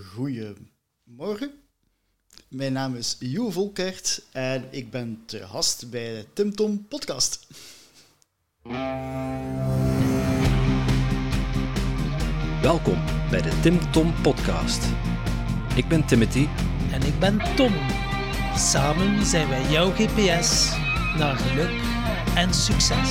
Goedemorgen. Mijn naam is Jo Volkert en ik ben te gast bij de Tim Tom podcast. Welkom bij de Tim Tom podcast. Ik ben Timothy En ik ben Tom. Samen zijn wij jouw GPS naar geluk en succes.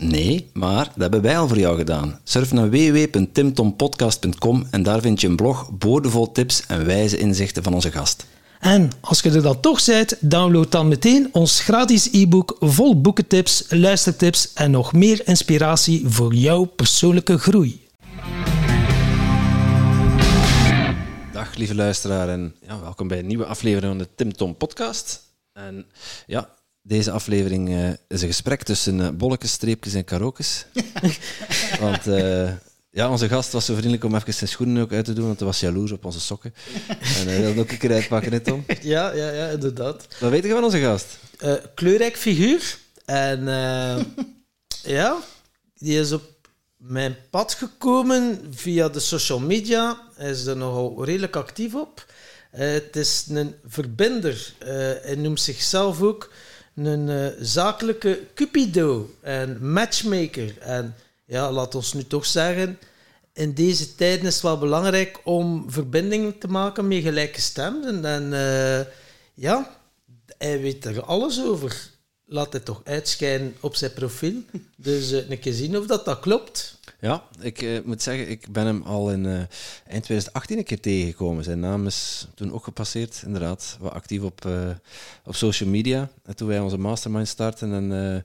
Nee, maar dat hebben wij al voor jou gedaan. Surf naar www.timtompodcast.com en daar vind je een blog boordevol tips en wijze inzichten van onze gast. En als je er dan toch bent, download dan meteen ons gratis e-book vol boekentips, luistertips en nog meer inspiratie voor jouw persoonlijke groei. Dag lieve luisteraar en ja, welkom bij een nieuwe aflevering van de Tim Tom podcast. En ja, deze aflevering eh, is een gesprek tussen uh, bolletjes, streepjes en karaokes. want eh, ja, onze gast was zo vriendelijk om even zijn schoenen ook uit te doen, want hij was jaloers op onze sokken. en hij wilde ook een keer uitpakken, hè Tom? Ja, ja, ja, inderdaad. Wat weet je van onze gast? Kleurrijk figuur. En ja, die is op mijn pad gekomen via de social media. Hij is er nogal redelijk actief op. het is een verbinder. hij noemt zichzelf ook een uh, zakelijke cupido en matchmaker. En ja, laat ons nu toch zeggen, in deze tijden is het wel belangrijk om verbindingen te maken met gelijkgestemden. En uh, ja, hij weet er alles over. Laat het toch uitschijnen op zijn profiel. Dus uh, een keer zien of dat, dat klopt. Ja, ik uh, moet zeggen, ik ben hem al in uh, eind 2018 een keer tegengekomen. Zijn naam is toen ook gepasseerd, inderdaad. Wat actief op, uh, op social media. En toen wij onze mastermind starten, en,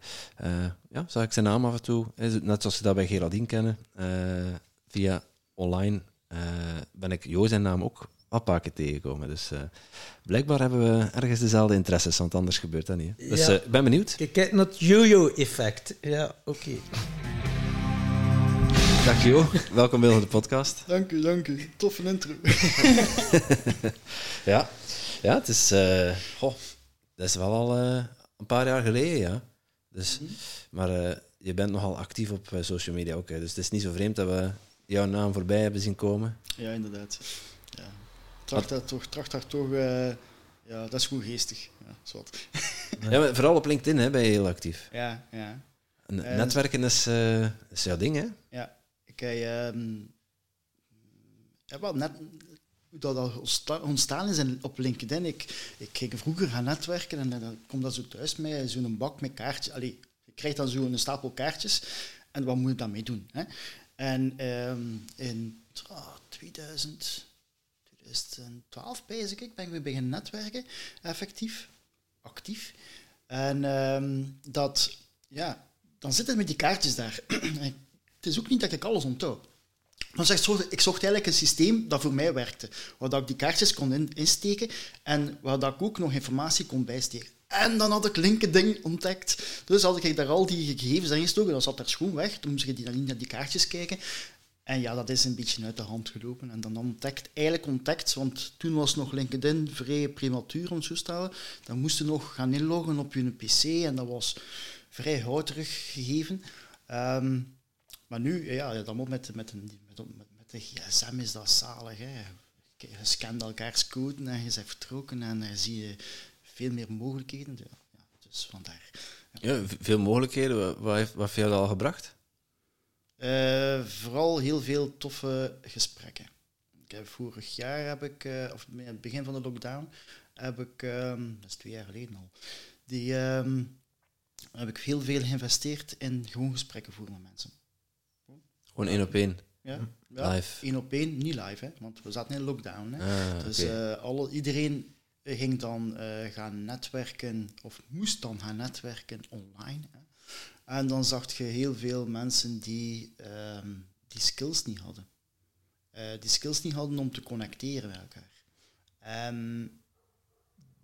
ja, zag ik zijn naam af en toe. Net zoals je dat bij Geraldine kennen. via online ben ik Jo zijn naam ook een paar keer tegengekomen. Dus blijkbaar hebben we ergens dezelfde interesses, want anders gebeurt dat niet. Dus ik ben benieuwd. Kijk naar het yo-yo-effect. Ja, oké. Okay. Dag Jo, welkom bij de podcast. Dank u, dank u. Toffe intro. ja. ja, het is, uh, goh, dat is wel al uh, een paar jaar geleden, ja. Dus, mm -hmm. Maar uh, je bent nogal actief op social media ook, hè. dus het is niet zo vreemd dat we jouw naam voorbij hebben zien komen. Ja, inderdaad. Ja. Tracht daar toch, tracht daar toch ja, dat is goed geestig. Ja, zwart. ja, maar vooral op LinkedIn hè, ben je heel actief. Ja, ja. En netwerken is, is jouw ding, hè? Ja, ik um, ja, wel net hoe dat al ontstaan is op LinkedIn. Ik, ik ging vroeger gaan netwerken en dan komt dat zo thuis met zo'n bak met kaartjes. Allee, je krijgt dan zo'n stapel kaartjes en wat moet je daarmee doen? Hè? En um, in oh, 2000, 2012 bezig, ik ben weer beginnen netwerken, effectief, actief. En um, dat, ja, dan zit het met die kaartjes daar. Het is ook niet dat ik alles onthoud. Dan zegt zo, ik zocht eigenlijk een systeem dat voor mij werkte. Waar dat ik die kaartjes kon in, insteken en waar dat ik ook nog informatie kon bijsteken. En dan had ik LinkedIn ontdekt. Dus had ik daar al die gegevens in gestoken. Dan zat er schoon weg. Toen moest je die, naar die kaartjes kijken. En ja, dat is een beetje uit de hand gelopen. En dan ontdekt, eigenlijk ontdekt, want toen was nog LinkedIn vrij prematuur om zo te stellen. Dan moest je nog gaan inloggen op je PC en dat was vrij houterig gegeven. Um, maar nu, ja, dan moet met, met, een, met, met de gsm is dat zalig. Hè. Je scant elkaars code en je bent vertrokken en dan zie je veel meer mogelijkheden. Ja, ja, dus vandaar. Ja. ja, veel mogelijkheden. Wat heeft, wat heeft dat al gebracht? Uh, vooral heel veel toffe gesprekken. Ik heb, vorig jaar heb ik, uh, of in het begin van de lockdown, heb ik, um, dat is twee jaar geleden al, die, um, heb ik heel veel geïnvesteerd in gewoon gesprekken voeren met mensen. Gewoon één op één. Ja, ja live. één op één, niet live, hè, want we zaten in lockdown. Hè. Ah, dus okay. uh, alle, iedereen ging dan uh, gaan netwerken, of moest dan gaan netwerken online. Hè. En dan zag je heel veel mensen die um, die skills niet hadden. Uh, die skills niet hadden om te connecteren met elkaar. En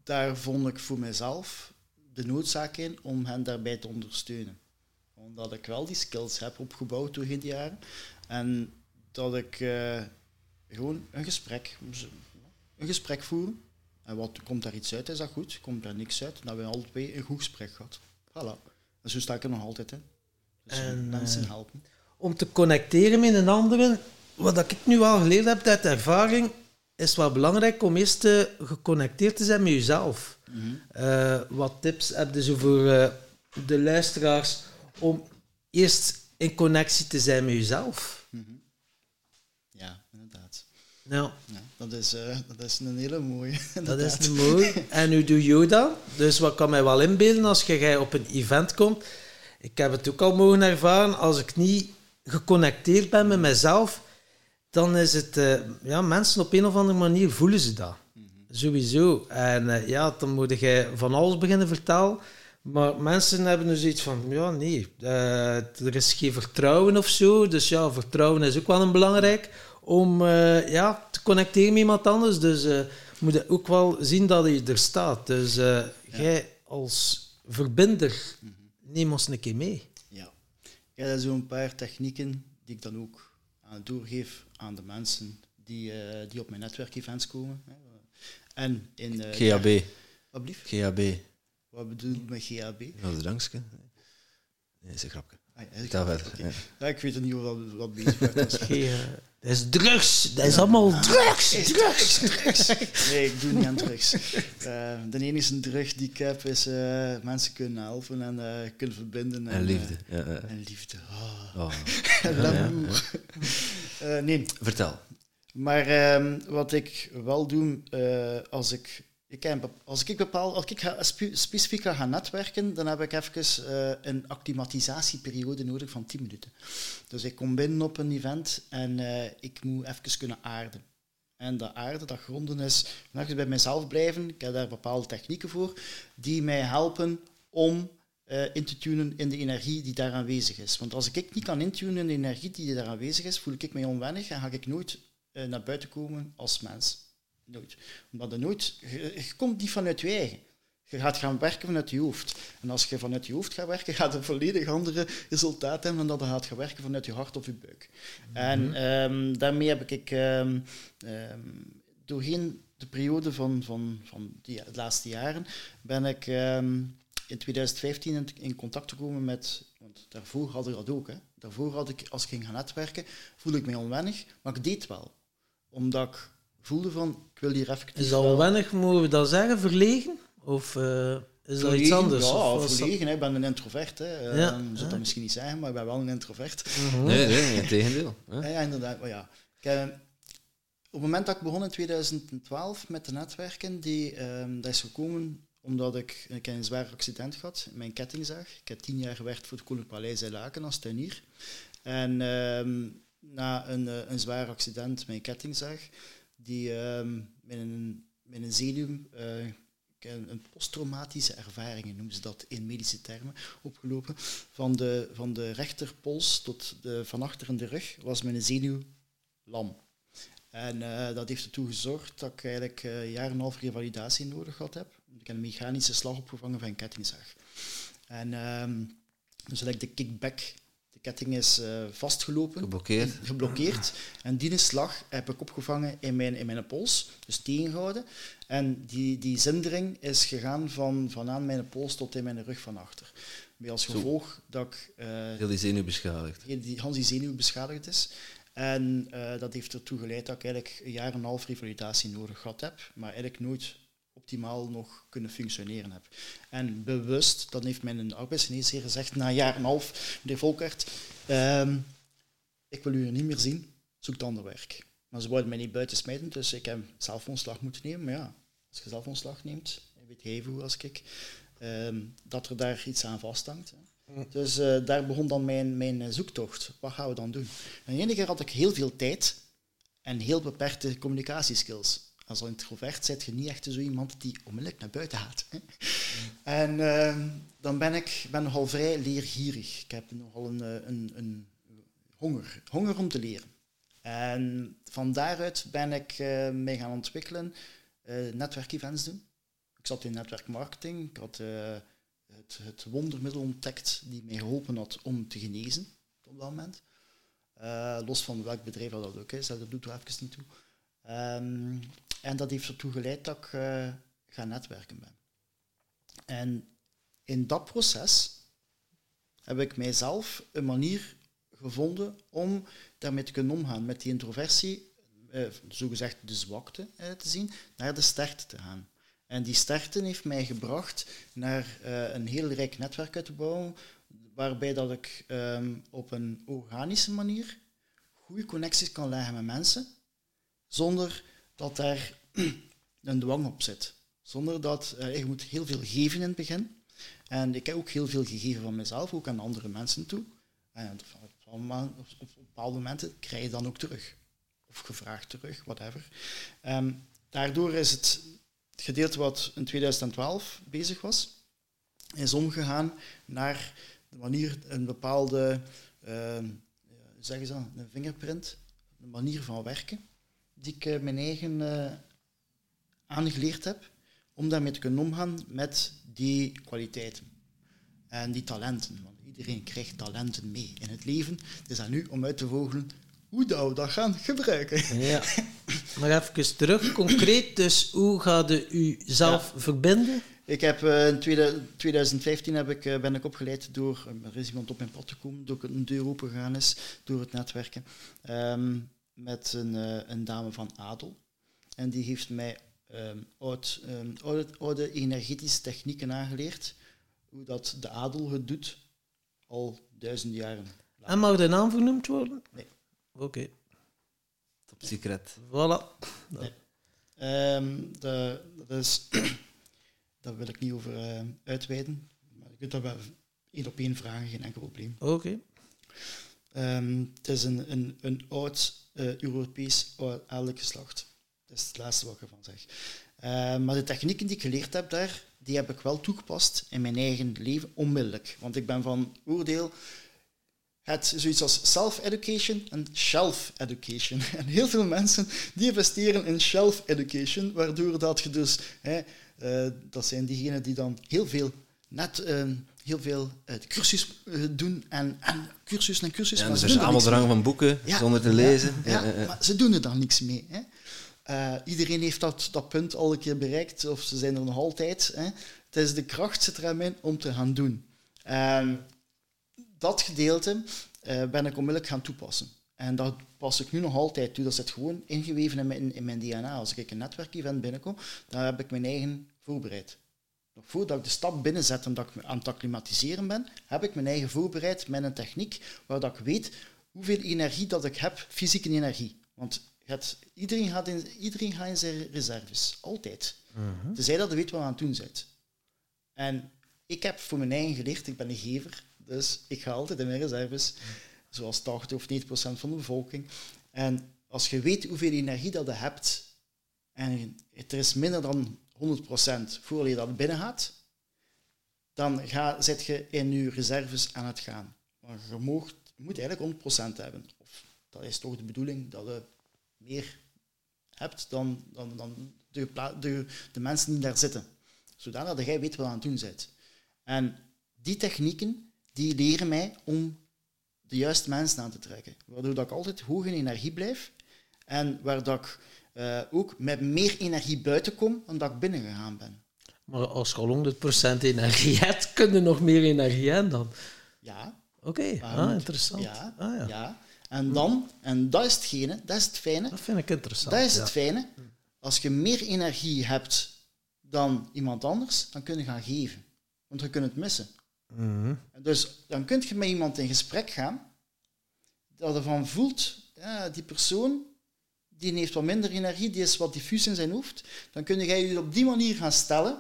daar vond ik voor mezelf de noodzaak in om hen daarbij te ondersteunen. Omdat ik wel die skills heb opgebouwd door die jaren. En dat ik uh, gewoon een gesprek, een gesprek voeren. En wat komt daar iets uit, is dat goed. Komt daar niks uit, dan hebben we altijd een goed gesprek gehad. Voilà. En zo sta ik er nog altijd in. Dus en, mensen helpen. Om te connecteren met een andere, wat ik nu al geleerd heb uit ervaring, is wel belangrijk om eerst uh, geconnecteerd te zijn met jezelf. Mm wat tips heb je zo voor uh, de luisteraars om eerst in connectie te zijn met jezelf? Mm -hmm. Ja, inderdaad. Nou. Ja, dat, is, uh, dat is een hele mooie. Dat is een mooi. En hoe doe je dat? Dus wat kan mij wel inbeelden als je op een event komt? Ik heb het ook al mogen ervaren, als ik niet geconnecteerd ben met mezelf, dan is het, uh, ja, mensen op een of andere manier voelen ze dat. Mm -hmm. Sowieso. En uh, ja, dan moet je van alles beginnen vertellen. Maar mensen hebben dus iets van, ja, nee, uh, er is geen vertrouwen of zo. Dus ja, vertrouwen is ook wel een belangrijk om ja, te connecteren met iemand anders. Dus uh, moet je ook wel zien dat je er staat. Dus uh, jij als verbinder, mm -hmm. neem ons een keer mee. Ja, ja dat zijn zo'n paar technieken die ik dan ook doorgeef aan de mensen die, uh, die op mijn netwerkevents komen. Hè. En in... Uh. Ja, wat blieft? GAB. Wat bedoel je met GAB? Dat is drankje. Nee, is een grapje. Ah, ja, verder. Ja. ja. ik weet niet wat, wat bezig was. Dat is drugs. Dat is allemaal drugs. Is drugs. drugs. Nee, ik doe niet aan drugs. Uh, de enige drug die ik heb is uh, mensen kunnen helpen en uh, kunnen verbinden. En, en liefde. Ja, en liefde. Oh. oh. nee. Vertel. Maar um, wat ik wel doe als ik ik als ik bepaal, als ik ga specifiek ga gaan netwerken, dan heb ik even uh, een acclimatisatieperiode nodig van 10 minuten. Dus ik kom binnen op een event en uh, ik moet even kunnen aarden. En dat aarden, dat gronden is, even bij mezelf blijven. Ik heb daar bepaalde technieken voor, die mij helpen om uh, in te tunen in de energie die daar aanwezig is. Want als ik niet kan intunen in de energie die daar aanwezig is, voel ik mij onwennig en ga ik nooit naar buiten komen als mens. Nooit. Omdat je nooit, je, komt niet vanuit je eigen. Je gaat gaan werken vanuit je hoofd. En als je vanuit je hoofd gaat werken, gaat het volledig andere resultaat hebben dan dat je gaat gaan werken vanuit je hart of je buik. En um, daarmee heb ik um, um, doorheen de periode van, van, van die, de laatste jaren, ben ik in 2015 in, in, contact gekomen met, want daarvoor had ik dat ook, hè. daarvoor had ik, als ik ging gaan netwerken, voelde ik me onwennig, maar ik deed wel. Omdat ik voelde van, wil hier even... Is dat weinig, moeten we dat zeggen, verlegen? Of uh, is dat iets anders? Ja, verlegen. Ik ben een introvert. Hè. Ja. Um, zou dat misschien niet zeggen, maar ik ben wel een introvert. Mm -hmm. Nee, nee, in tegendeel. Ja, ja, inderdaad. Maar ja. Ik, uh, op het moment dat ik begon in 2012 met de netwerken, die, um, dat is gekomen omdat ik, ik een zwaar accident gehad in mijn kettingzaag. Ik heb tien jaar gewerkt voor het Koninklijk Paleis in Laken als tuinier. En um, na een, uh, een zwaar accident, met mijn kettingzaag, die um, met, een, met een zenuw, uh, een posttraumatische ervaringen noemen ze dat in medische termen, opgelopen. Van de, van de rechterpols tot de, van achter in de rug was mijn zenuw lam. En uh, dat heeft ertoe gezorgd dat ik eigenlijk uh, een jaar en een half revalidatie nodig gehad heb. Ik heb een mechanische slag opgevangen van een kettingzaag. En um, dus ik de kickback ketting is uh, vastgelopen. Geblokkeerd. Geblokkeerd. En die slag heb ik opgevangen in mijn, in mijn pols, dus tegengehouden. En die, die zindering is gegaan van, van aan mijn pols tot in mijn rug van achter. Met als gevolg Zo. dat ik... Uh, heel die zenuw beschadigd. Heel die, die zenuw beschadigd is. En uh, dat heeft ertoe geleid dat ik eigenlijk een jaar en een half revalidatie nodig gehad heb, maar eigenlijk nooit optimaal nog kunnen functioneren heb. En bewust, dan heeft mijn arbeidsgeneesheer gezegd na een jaar en een half, meneer Volkert, um, ik wil u niet meer zien, zoek ander werk. Maar ze wilden mij niet buiten smijten, dus ik heb zelf ontslag moeten nemen. Maar ja, als je zelf ontslag neemt, weet jij hoe als ik, um, dat er daar iets aan vasthangt. Mm. Dus uh, daar begon dan mijn, mijn zoektocht. Wat gaan we dan doen? En de ene keer had ik heel veel tijd en heel beperkte communicatieskills als introvert zit je niet echt zo iemand die onmiddellijk naar buiten gaat. Hè? En uh, dan ben ik ben nogal vrij leergierig. Ik heb nogal een, eh, een, een honger, honger om te leren. En van daaruit ben ik uh, mij gaan ontwikkelen, uh, netwerkevents doen. Ik zat in netwerkmarketing. Ik had het, het wondermiddel ontdekt die mij geholpen had om te genezen op dat moment. Eh, los van welk bedrijf dat ook is, dat doet er even niet toe. Ehm, en dat heeft ertoe geleid dat ik uh, gaan netwerken ben. En in dat proces heb ik mijzelf een manier gevonden om daarmee te kunnen omgaan, met die introversie, eh, zogezegd de zwakte eh, te zien, naar de sterkte te gaan. En die sterkte heeft mij gebracht naar eh, een heel rijk netwerk uit te bouwen, waarbij dat ik ehm, op een organische manier goede connecties kan leggen met mensen, zonder dat daar een dwang op zit. Zonder dat, uh, je moet heel veel geven in het begin. En ik heb ook heel veel gegeven van mezelf, ook aan andere mensen toe. En op, bepaalde momenten krijg je dan ook terug. Of gevraagd terug, whatever. Um, daardoor is het gedeelte wat in 2012 bezig was, is omgegaan naar de manier, een bepaalde, uh, zeggen ze een vingerprint, een manier van werken, die ik uh, mijn eigen uh, aangeleerd heb, om daarmee te kunnen omgaan met die kwaliteiten en die talenten. Want iedereen krijgt talenten mee in het leven. Het is aan nu om uit te vogelen hoe we dat gaan gebruiken. Ja. Maar even terug, concreet, dus hoe gaat u zelf verbinden? Ik heb uh, in 2015 heb ik, ben ik opgeleid door, er is iemand op mijn pad gekomen, door een deur open gegaan is, door het netwerken, um, met een, uh, een dame van Adel. En die heeft mij um, oud, um, oude, oude energetische technieken aangeleerd, hoe dat de adel het doet, al duizenden jaren. En mag de naam vernoemd worden? Nee. Oké. Okay. Top secret. Voilà. Nee. Um, de, dat is... daar wil ik niet over uh, uitweiden. Maar je kunt dat wel één op één vragen, geen enkel probleem. Oké. Okay. Um, het is een, een, een oud Europees adellijk geslacht. Dat is het laatste wat ik ervan zeg. Uh, maar de technieken die ik geleerd heb daar, die heb ik wel toegepast in mijn eigen leven onmiddellijk. Want ik ben van oordeel het zoiets als self-education en shelf-education. En heel veel mensen die investeren in shelf-education, waardoor dat je dus, hè, uh, dat zijn diegenen die dan heel veel net uh, heel veel uh, cursus doen en, en cursus en cursus. Ja, dus er is allemaal drang van boeken ja, zonder te lezen. Ja, ja, maar ze doen er dan niks mee. Hè. Uh, iedereen heeft dat, dat punt al een keer bereikt, of ze zijn er nog altijd. Hè. Het is de kracht zit erin om te gaan doen. Uh, dat gedeelte uh, ben ik onmiddellijk gaan toepassen. En dat pas ik nu nog altijd toe. Dat zit gewoon ingeweven in mijn, in mijn DNA. Als ik een netwerkevent binnenkom, dan heb ik mijn eigen voorbereid. Nog voordat ik de stap binnenzet en dat ik aan het acclimatiseren ben, heb ik mijn eigen voorbereid met een techniek waar dat ik weet hoeveel energie dat ik heb, fysieke energie. Want het, iedereen, gaat in, iedereen gaat in zijn reserves, altijd. Uh -huh. Tenzij dat je weet wat je aan het doen bent. En ik heb voor mijn eigen geleerd, ik ben een gever, dus ik ga altijd in mijn reserves, zoals 80 of 90 procent van de bevolking. En als je weet hoeveel energie dat je hebt, en het is minder dan 100 procent voor je dat binnen gaat, dan ga, zit je in je reserves aan het gaan. Maar je, je moet eigenlijk 100 procent hebben. Of dat is toch de bedoeling dat je meer hebt dan, dan, dan de, de, de mensen die daar zitten. Zodat jij weet wat aan het doen bent. En die technieken, die leren mij om de juiste mensen aan te trekken. Waardoor dat ik altijd hoog in energie blijf. En waar dat ik uh, ook met meer energie buiten kom dan dat ik binnen gegaan ben. Maar als je al 100% energie hebt, kun je nog meer energie hebben dan? Ja. Oké, okay. ah, interessant. Ja, ah, ja. ja. En dan, en dat is hetgene, dat is het fijne. Dat vind ik interessant. Dat is het fijne. Als je meer energie hebt dan iemand anders, dan kun je gaan geven. Want je kunt het missen. Mm -hmm. Dus dan kun je met iemand in gesprek gaan, dat ervan voelt, ja, die persoon die heeft wat minder energie, die is wat diffuus in zijn hoofd. Dan kun je je op die manier gaan stellen,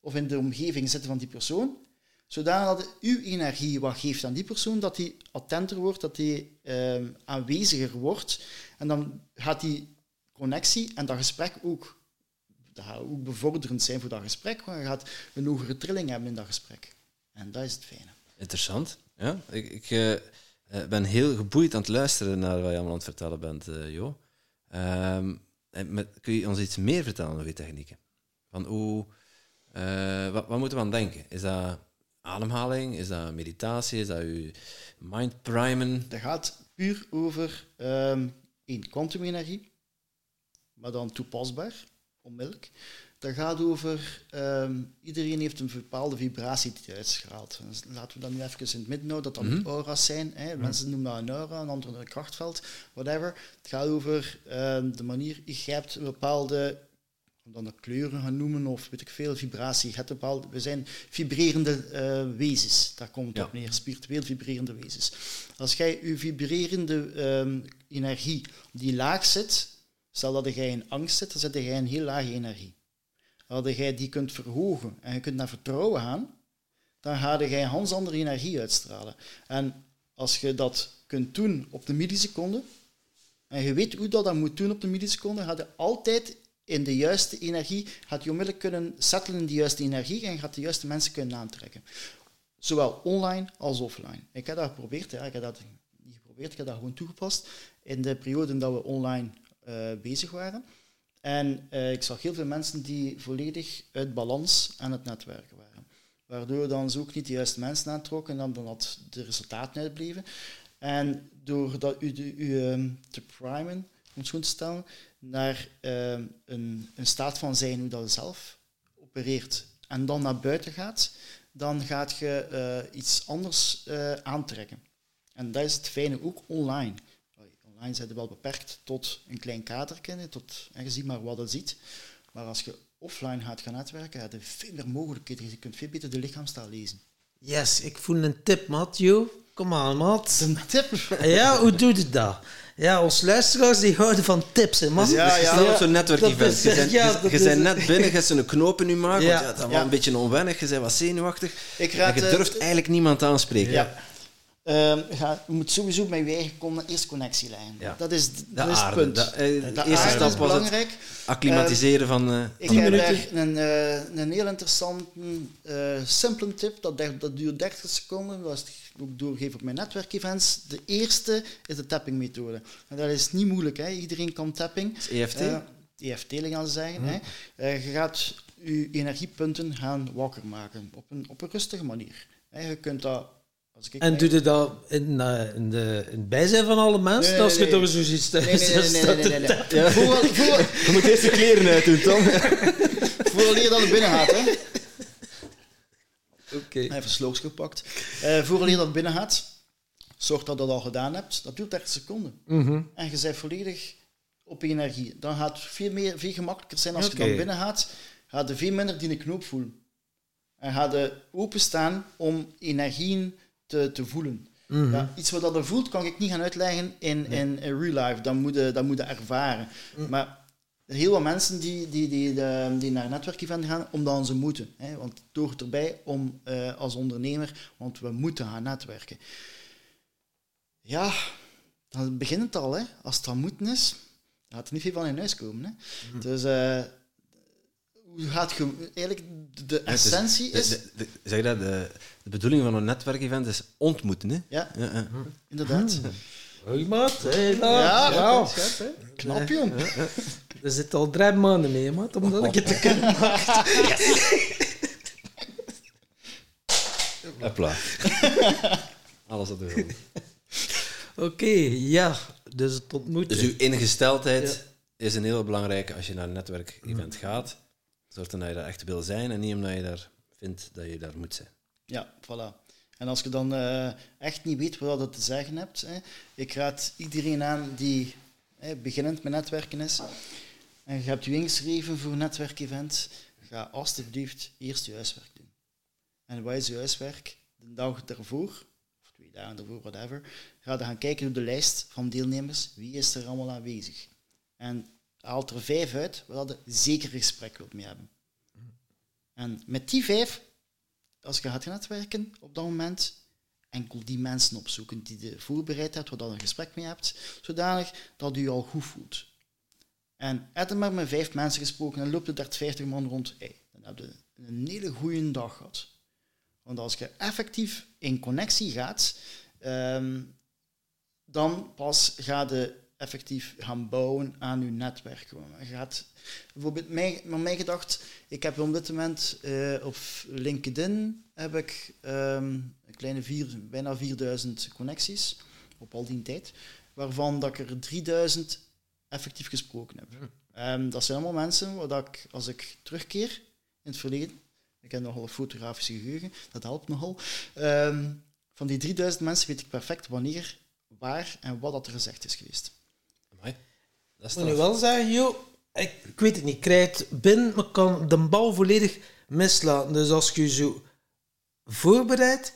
of in de omgeving zitten van die persoon, zodat uw energie wat geeft aan die persoon, dat die attenter wordt, dat die eh, aanweziger wordt. En dan gaat die connectie en dat gesprek ook, dat gaat ook bevorderend zijn voor dat gesprek, want je gaat een hogere trilling hebben in dat gesprek. En dat is het fijne. Interessant. Ja, ik, ik uh, ben heel geboeid aan het luisteren naar wat je allemaal aan het vertellen bent, uh, Jo. Um, met, kun je ons iets meer vertellen over die technieken? Van hoe, uh, wat, moeten we aan denken? Is dat ademhaling? Is dat meditatie? Is dat je mind primen? Dat gaat puur over ehm één, kwantumenergie, maar dan toepasbaar, onmiddellijk. Dat gaat over, ehm, iedereen heeft een bepaalde vibratie die uitstraalt. Dus laten we dat nu even in het midden houden, dat dat Mhm. aura's zijn. Hè. Mensen noemen dat een aura, een ander een krachtveld, whatever. Het gaat over ehm, de manier, je hebt een bepaalde, om dan de kleuren gaan noemen, of weet ik veel, vibratie. Je hebt een bepaalde, we zijn vibrerende eh, wezens, daar komt het Ja. op neer, spiritueel vibrerende wezens. Als jij je vibrerende ehm, energie die laag zit, stel dat jij in angst zit, dan zit jij in heel lage energie. Als jij die kunt verhogen en je kunt naar vertrouwen gaan, dan ga jij hans andere energie uitstralen. En als je dat kunt doen op de milliseconde, en je weet hoe dat, dat moet doen op de milliseconde, ga je altijd in de juiste energie, gaat je onmiddellijk kunnen settelen in de juiste energie en gaat de juiste mensen kunnen aantrekken. Zowel online als offline. Ik heb dat geprobeerd, ik heb dat niet geprobeerd, ik heb dat gewoon toegepast in de periode dat we online eh, bezig waren. En eh, ik zag heel veel mensen die volledig uit balans aan het netwerken waren. Waardoor dan ze ook niet de juiste mensen aantrokken en dan, dan dat de resultaten uitbleven. En door dat u, de- u ehm, te primen, om het zo te stellen, naar ehm, een, een staat van zijn hoe dat zelf opereert en dan naar buiten gaat, dan gaat je eh, iets anders eh, aantrekken. En dat is het fijne ook online. Online zijn ze wel beperkt tot een klein kadertje, tot, en je ziet maar wat je ziet. Maar als je offline gaat gaan netwerken, heb je veel meer mogelijkheden. Je kunt veel beter de lichaamstaal lezen. Yes, ik voel een tip, Matthew. Kom aan, Matt. Een tip. Ja, hoe doe je dat? Ja, ons luisteraars die houden van tips, hè, man. Ja, ja. op zo'n netwerkevent. Je bent, ja, net binnen, je hebt zo'n knoop in je maag. Ja. want ja, dat is wel Ja. een beetje onwennig. Je bent wat zenuwachtig. Ik En raad, je eh, durft eigenlijk niemand aanspreken. Ja. Ehm, ga, je moet sowieso met je eigen con- eerst connectie leggen. Ja. Dat is, De dat is het punt. Dat, eh, de De eerste stap is was het belangrijk. acclimatiseren van... eh, Ik van- heb daar een, eh, een heel interessante, simpele tip. Dat, dat duurt 30 seconden. Dat het ook doorgegeven op mijn netwerkevents. De eerste is de tappingmethode. En dat is niet moeilijk. Hè. Iedereen kan tapping. is EFT. EFT gaan ze zeggen. Hè. Eh, je gaat je energiepunten gaan wakker maken op een, op een rustige manier. Hè, je kunt dat... Als ik En doe je dat in, eh, in, de, in het bijzijn van alle mensen? Nee, als je nee, door nee. zoiets Nee, nee, nee, nee, nee, nee, nee, nee. Ja. Vooral, vooral, Je moet eerst de kleren uitdoen, Tom. vooral je dat er binnen gaat, hè. Oké. Even een sloogje gepakt. Vooral je dat binnen gaat, zorg dat je dat al gedaan hebt. Dat duurt 30 seconden. Mhm. En je bent volledig op je energie. Dan gaat het veel, meer, veel gemakkelijker zijn als je dan binnen gaat. Gaat je veel minder die knoop voelen. En gaat je openstaan om energieën te, te voelen. Mhm. Ja, iets wat dat voelt, kan ik niet gaan uitleggen in, in, in real life. Dat moet je, dat moet je ervaren. Mm. Maar heel wat mensen die, die, die, die, die naar netwerkevent gaan, omdat ze moeten. Hè? Want het hoort erbij om eh, als ondernemer, want we moeten gaan netwerken. Ja, dan begint het al. Hè? Als het dan moeten is, gaat er niet veel van in huis komen. Hè? Mm. Dus eh, hoe gaat je... Eigenlijk, de, is- essentie de- is... de- de- zeg dat, de, de bedoeling van een netwerkevent is ontmoeten. Hè? Ja, Ja, ja. inderdaad. Hoi, maat. Hey. Ja, Ja. scherp, hè? knap, jong. Er zit al drie maanden mee, maat, omdat ik het te kunnen Hopla. Alles op de grond. Oké, ja. Dus het ontmoeten. Dus uw ingesteldheid is een heel belangrijke als je naar een netwerkevent gaat. Zorg dan dat je daar echt wil zijn en niet omdat je daar vindt dat je daar moet zijn. Ja, voilà. En als je dan eh, echt niet weet wat je te zeggen hebt, hè, ik raad iedereen aan die hè, beginnend met netwerken is, en je hebt je ingeschreven voor een netwerkevent, ga alstublieft eerst je huiswerk doen. En wat is je huiswerk? De dag daarvoor, of twee dagen daarvoor, whatever, ga je gaan kijken op de lijst van deelnemers, wie is er allemaal aanwezig. En haalt er vijf uit waar je zeker gesprek wilt mee hebben. En met die vijf als je gaat netwerken op dat moment, enkel die mensen opzoeken die je voorbereid hebt, waar je een gesprek mee hebt, zodanig dat u je al goed voelt. En heb maar met vijf mensen gesproken en loopt er 30, 50 man rond, hey, dan heb je een hele goede dag gehad. Want als je effectief in connectie gaat, ehm, dan pas ga je effectief gaan bouwen aan je netwerk. Je gaat, bijvoorbeeld, mij, maar mij gedacht, ik heb op dit moment eh, op LinkedIn heb ik ehm, een kleine vier, bijna 4000 connecties op al die tijd, waarvan dat ik er 3000 effectief gesproken heb. Ehm, dat zijn allemaal mensen waar dat ik, als ik terugkeer in het verleden, ik heb nogal een fotografisch geheugen, dat helpt nogal. Ehm, van die 3000 mensen weet ik perfect wanneer, waar en wat dat er gezegd is geweest. Amai. Dat is moet nu wel zeggen, joh, ik, ik weet het niet, ik krijg het binnen, maar kan de bal volledig mislaten. Dus als je je zo voorbereidt,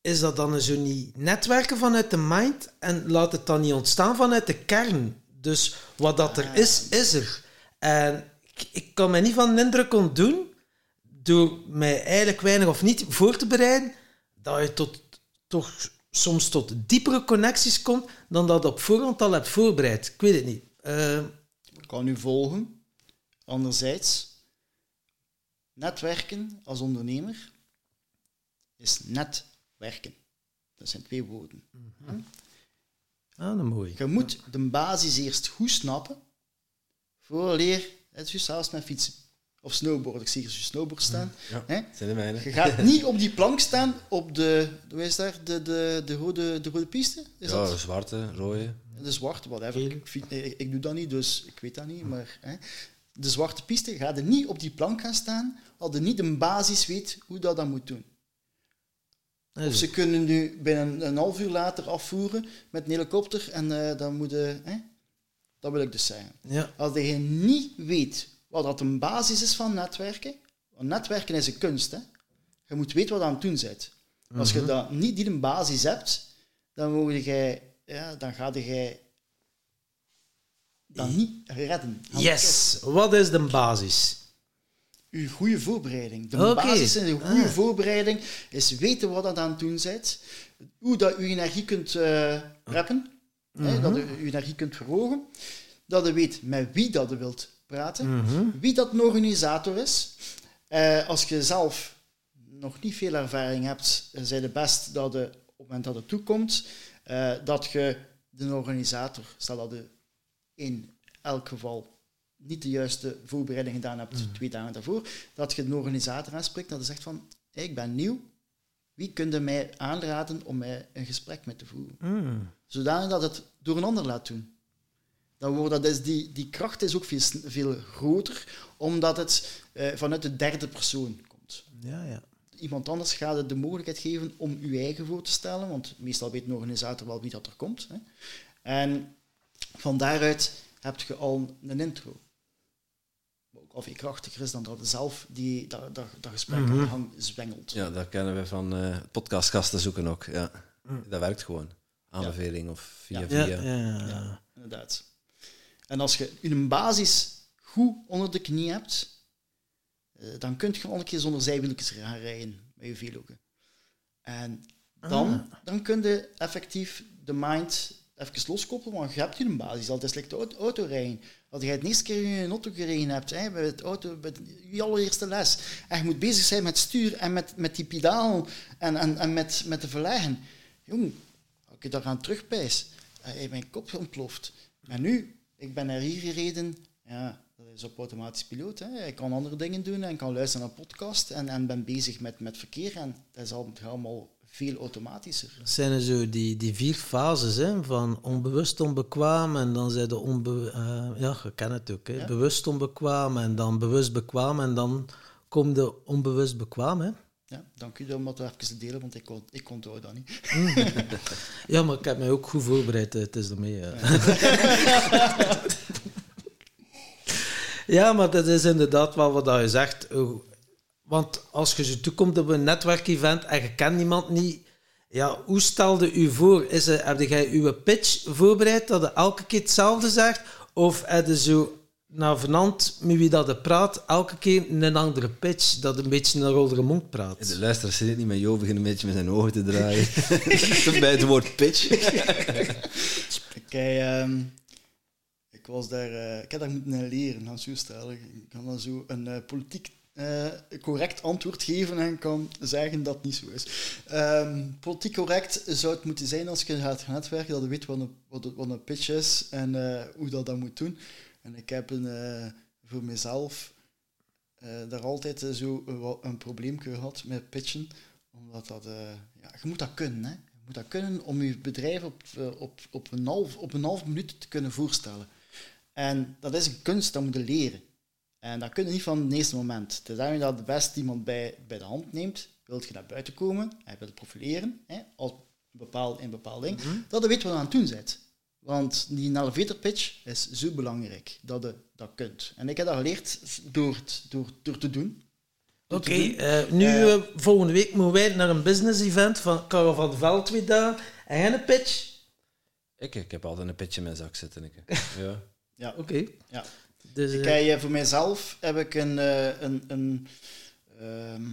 is dat dan zo niet netwerken vanuit de mind en laat het dan niet ontstaan vanuit de kern. Dus wat dat er is, is er. En ik, ik kan mij niet van de indruk ontdoen, door mij eigenlijk weinig of niet voor te bereiden, dat je tot, toch soms tot diepere connecties komt dan dat op voorhand al hebt voorbereid. Ik weet het niet. Eh, Ik kan u volgen. Anderzijds, netwerken als ondernemer is netwerken. Dat zijn twee woorden. ah, een mooie. Je moet de basis eerst goed snappen, vooraleer, het is juist zelfs met fietsen of snowboarden. Ik zie hier je snowboard staan. Ja, Hè? zijn de mijne. Je gaat niet op die plank staan op de, hoe is daar, de, de, de, rode, de rode piste? Is Ja, dat? zwarte, rode. De zwarte, whatever. Ik, fiets- ik, ik doe dat niet, dus ik weet dat niet. Maar hè, de zwarte piste ga je niet op die plank gaan staan als je niet een basis weet hoe dat dan moet doen. Of ze kunnen nu binnen een half uur later afvoeren met een helikopter en eh, dan moet je... Hè, dat wil ik dus zeggen. Ja. Als je niet weet wat dat een basis is van netwerken, want netwerken is een kunst, hè. Je moet weten wat je aan het doen bent. Als je dat niet die een basis hebt, dan, mogen jij, ja, dan ga je dat niet redden. Yes, wat is de basis? Uw goede voorbereiding. De basis in een goede Ah. voorbereiding is weten wat dat aan het doen bent, hoe dat je energie kunt reppen, hè, dat je je energie kunt verhogen, dat je weet met wie dat je wilt praten, wie dat een organisator is. Eh, als je zelf nog niet veel ervaring hebt, zijn het best dat je op het moment dat het toekomt, eh, dat je de organisator, stel dat je in elk geval niet de juiste voorbereiding gedaan hebt twee dagen daarvoor, dat je de organisator aanspreekt en dat je zegt van, hey, ik ben nieuw, wie kunt mij aanraden om mij een gesprek met te voeren? Mm. Zodanig dat het door een ander laat doen. Dan wordt dat is die, die kracht is ook veel, veel groter, omdat het eh, vanuit de derde persoon komt. Ja, ja. Iemand anders gaat het de mogelijkheid geven om uw eigen voor te stellen, want meestal weet een organisator wel wie dat er komt. Hè. En van daaruit heb je al een intro. Wat ook al veel krachtiger is dan dat je zelf die, dat, dat, dat gesprek aan de gang zwengelt. Ja, dat kennen we van eh podcastgasten zoeken ook. Ja. Mm. Dat werkt gewoon. Aanbeveling of via Ja. via. Ja, ja, ja. Ja, inderdaad. En als je een basis goed onder de knie hebt, eh, dan kun je al een keer zonder zijwieltjes gaan rijden met je veloken. En dan, dan kun je effectief de mind even loskoppelen, want je hebt hier een basis. al. Het is de auto, autorijden. Als je het eerste keer in een auto gereden hebt, hè, bij, het auto, bij je allereerste les, en je moet bezig zijn met stuur en met, met die pedaal en, en, en met, met de verleggen. Jong, als ik daar aan terugpijs, mijn kop ontploft. En nu, ik ben naar hier gereden, ja, dat is op automatisch piloot. Hè. Ik kan andere dingen doen en kan luisteren naar podcast en, en ben bezig met, met verkeer en dat is al- allemaal veel automatischer. Dat zijn er zo die, die vier fases hè, van onbewust onbekwaam en dan zijn de onbe eh, ja, je kent het ook, hè, Ja. bewust onbekwaam en dan bewust bekwaam en dan komt de onbewust bekwaam. Hè. Ja, dank u om dat even te delen, want ik, kon, ik onthoud dat niet. Ja, maar ik heb mij ook goed voorbereid, hè, het is ermee. Ja. ja, maar dat is inderdaad wel wat je zegt. eh, Want als je zo toekomt op een netwerkevent en je kent iemand niet, ja, hoe stelde u voor? Is er, heb jij uw pitch voorbereid dat je elke keer hetzelfde zegt? Of heb je zo naar vanand met wie dat praat, elke keer een andere pitch, dat een beetje naar oudere mond praat? De luisteraars zien het niet, maar Jo begint een beetje met zijn ogen te draaien. Bij het woord pitch. Ik, ehm, ik was daar, eh, ik heb daar moeten leren, gaan zo stellen. Ik had dan zo een eh, politiek eh, correct antwoord geven en kan zeggen dat het niet zo is. Ehm, politiek correct zou het moeten zijn als je gaat netwerken, dat je weet wat een, wat een, wat een pitch is en eh, hoe dat dat moet doen. En ik heb een, eh, voor mezelf eh, daar altijd eh, zo een, een probleem gehad met pitchen, omdat dat, ja, je moet dat kunnen, hè. Je moet dat kunnen om je bedrijf op, op, op, een half, op een half minuut te kunnen voorstellen. En dat is een kunst, dat moet je leren. En dat kun je niet van het eerste moment. Het is daarom dat de beste iemand bij, bij de hand neemt. Wilt je naar buiten komen en wilt profileren, hè, als bepaald, in een bepaald ding, dat je weet wat je aan het doen bent. Want die elevator pitch is zo belangrijk dat je dat kunt. En ik heb dat geleerd door, het- door, door te doen. Oké, eh, nu Eh, eh, volgende week moeten wij naar een business event van Karel van Veld twee dagen. En jij een pitch? Ik, ik heb altijd een pitch in mijn zak zitten. Ik. Ja. Ja. Oké. Ja. Dus, Ik heb, voor mijzelf heb ik een, eh, een, een, ehm,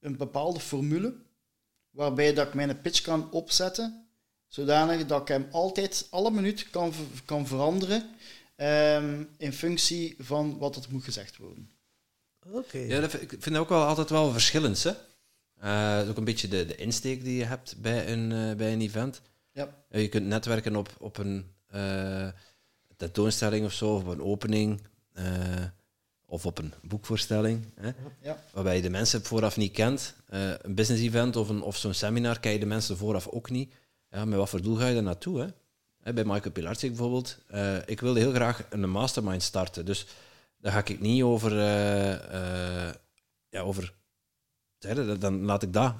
een bepaalde formule waarbij dat ik mijn pitch kan opzetten, zodanig dat ik hem altijd alle minuut kan, kan veranderen ehm, in functie van wat er moet gezegd worden. Oké. Ja, dat, vind- ik vind dat ook wel altijd wel verschillend. Hè? Eh, dat is ook een beetje de, de insteek die je hebt bij een, eh, bij een event. Ja. Eh, je kunt netwerken op, op een eh, tentoonstelling of zo, of op een opening, eh, of op een boekvoorstelling. Hè? Ja. Waarbij je de mensen vooraf niet kent. Eh, een business event of, een, of zo'n seminar ken je de mensen vooraf ook niet. Ja, met wat voor doel ga je daar naartoe? Hè? Hè, bij Michael Pilarczyk bijvoorbeeld. eh, ik wilde heel graag een mastermind starten. Dus daar ga ik niet over... eh, eh, ja, over dan laat ik dat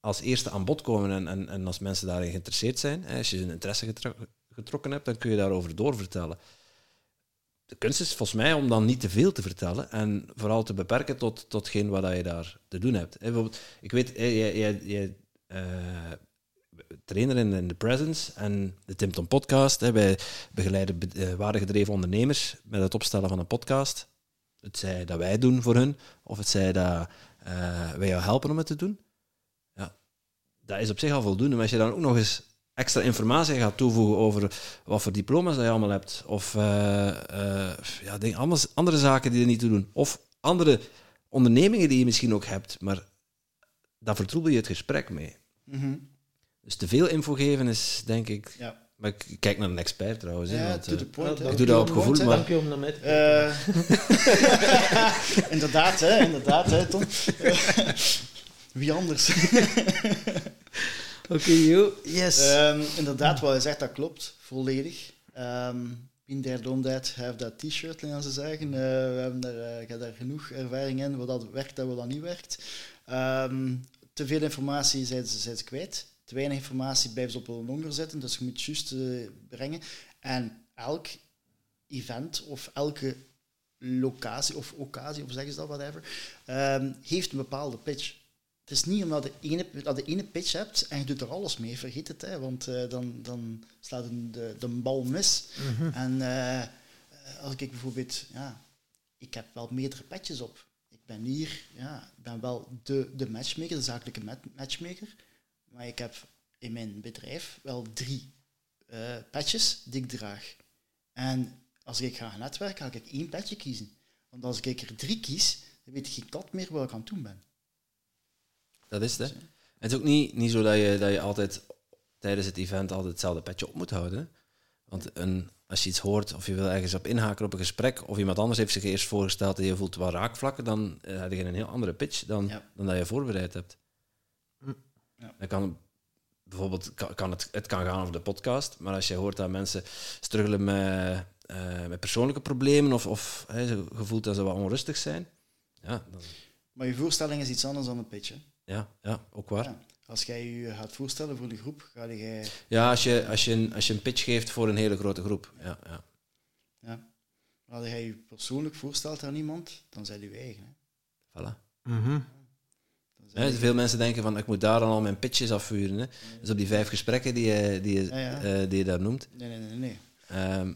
als eerste aan bod komen. En, en, en als mensen daarin geïnteresseerd zijn, hè, als je een interesse getro- getrokken hebt, dan kun je daarover doorvertellen. De kunst is volgens mij om dan niet te veel te vertellen en vooral te beperken tot, totgeen wat je daar te doen hebt. Bijvoorbeeld, ik weet, jij, jij, jij trainer in, de Presence en de Tim Tom podcast. Hè, wij begeleiden be- eh, waardegedreven ondernemers met het opstellen van een podcast. Het zij dat wij doen voor hun, of het zij dat eh, wij jou helpen om het te doen. Ja, dat is op zich al voldoende. Maar als je dan ook nog eens extra informatie gaat toevoegen over wat voor diploma's dat je allemaal hebt, of eh, ja, denk, andere zaken die er niet toe doen, of andere ondernemingen die je misschien ook hebt, maar daar vertroebel je het gesprek mee. Mhm. Dus te veel info geven is, denk ik... Ja. Maar ik kijk naar een expert trouwens. Ja, want, to eh, the point. Ik doe dat op gevoel, maar- Dank je om naar mij te kijken. Eh, inderdaad, hè, inderdaad, hè, Tom. Wie anders? Oké, yo. Yes. Ehm, inderdaad, wat je zegt, dat klopt, volledig. Ehm been there, done that, have that t-shirt, gaan ze zeggen. Eh, we hebben daar, ik heb daar genoeg ervaring in, wat dat werkt en wat dat niet werkt. Ehm, te veel informatie zijn ze, zijn ze kwijt. Te weinig informatie blijven ze op een honger zitten, dus je moet het juist eh, brengen. En elk event of elke locatie of occasie, of zeggen ze dat, whatever, ehm, heeft een bepaalde pitch. Het is niet omdat je ene, dat je ene pitch hebt en je doet er alles mee, vergeet het, hè, want eh, dan, dan slaat de, de bal mis. En eh, als ik bijvoorbeeld, ja, ik heb wel meerdere petjes op. Ik ben hier, ja, ik ben wel de, de matchmaker, de zakelijke mat- matchmaker, maar ik heb in mijn bedrijf wel drie eh petjes die ik draag. En als ik ga gaan netwerken, ga ik één petje kiezen. Want als ik er drie kies, dan weet ik geen kat meer wat ik aan het doen ben. Dat is het, hè. Het is ook niet, niet zo dat je, dat je altijd tijdens het event altijd hetzelfde petje op moet houden. Want een, als je iets hoort of je wil ergens op inhaken op een gesprek, of iemand anders heeft zich eerst voorgesteld en je voelt wel raakvlakken, dan eh, heb je een heel andere pitch dan, Ja. dan dat je voorbereid hebt. Ja. Dan kan bijvoorbeeld kan, het, het kan gaan over de podcast, maar als je hoort dat mensen struggelen met, eh, met persoonlijke problemen of, of hè, ze gevoelt dat ze wat onrustig zijn, ja, dan, Maar je voorstelling is iets anders dan een pitch. hè. ja, ja ook waar. Ja. Als jij je gaat voorstellen voor de groep, ga jij... Ja, als je, als, je een, als je een pitch geeft voor een hele grote groep. Ja, ja. Ja. Maar als jij je persoonlijk voorstelt aan iemand, dan zijn je eigen. Hè. Voilà. Mhm. Je- veel mensen denken van ik moet daar dan al mijn pitches afvuren. Hè. Dus op die vijf gesprekken die je, die je, Ja, ja. eh, die je daar noemt. Nee, nee, nee. nee. ehm,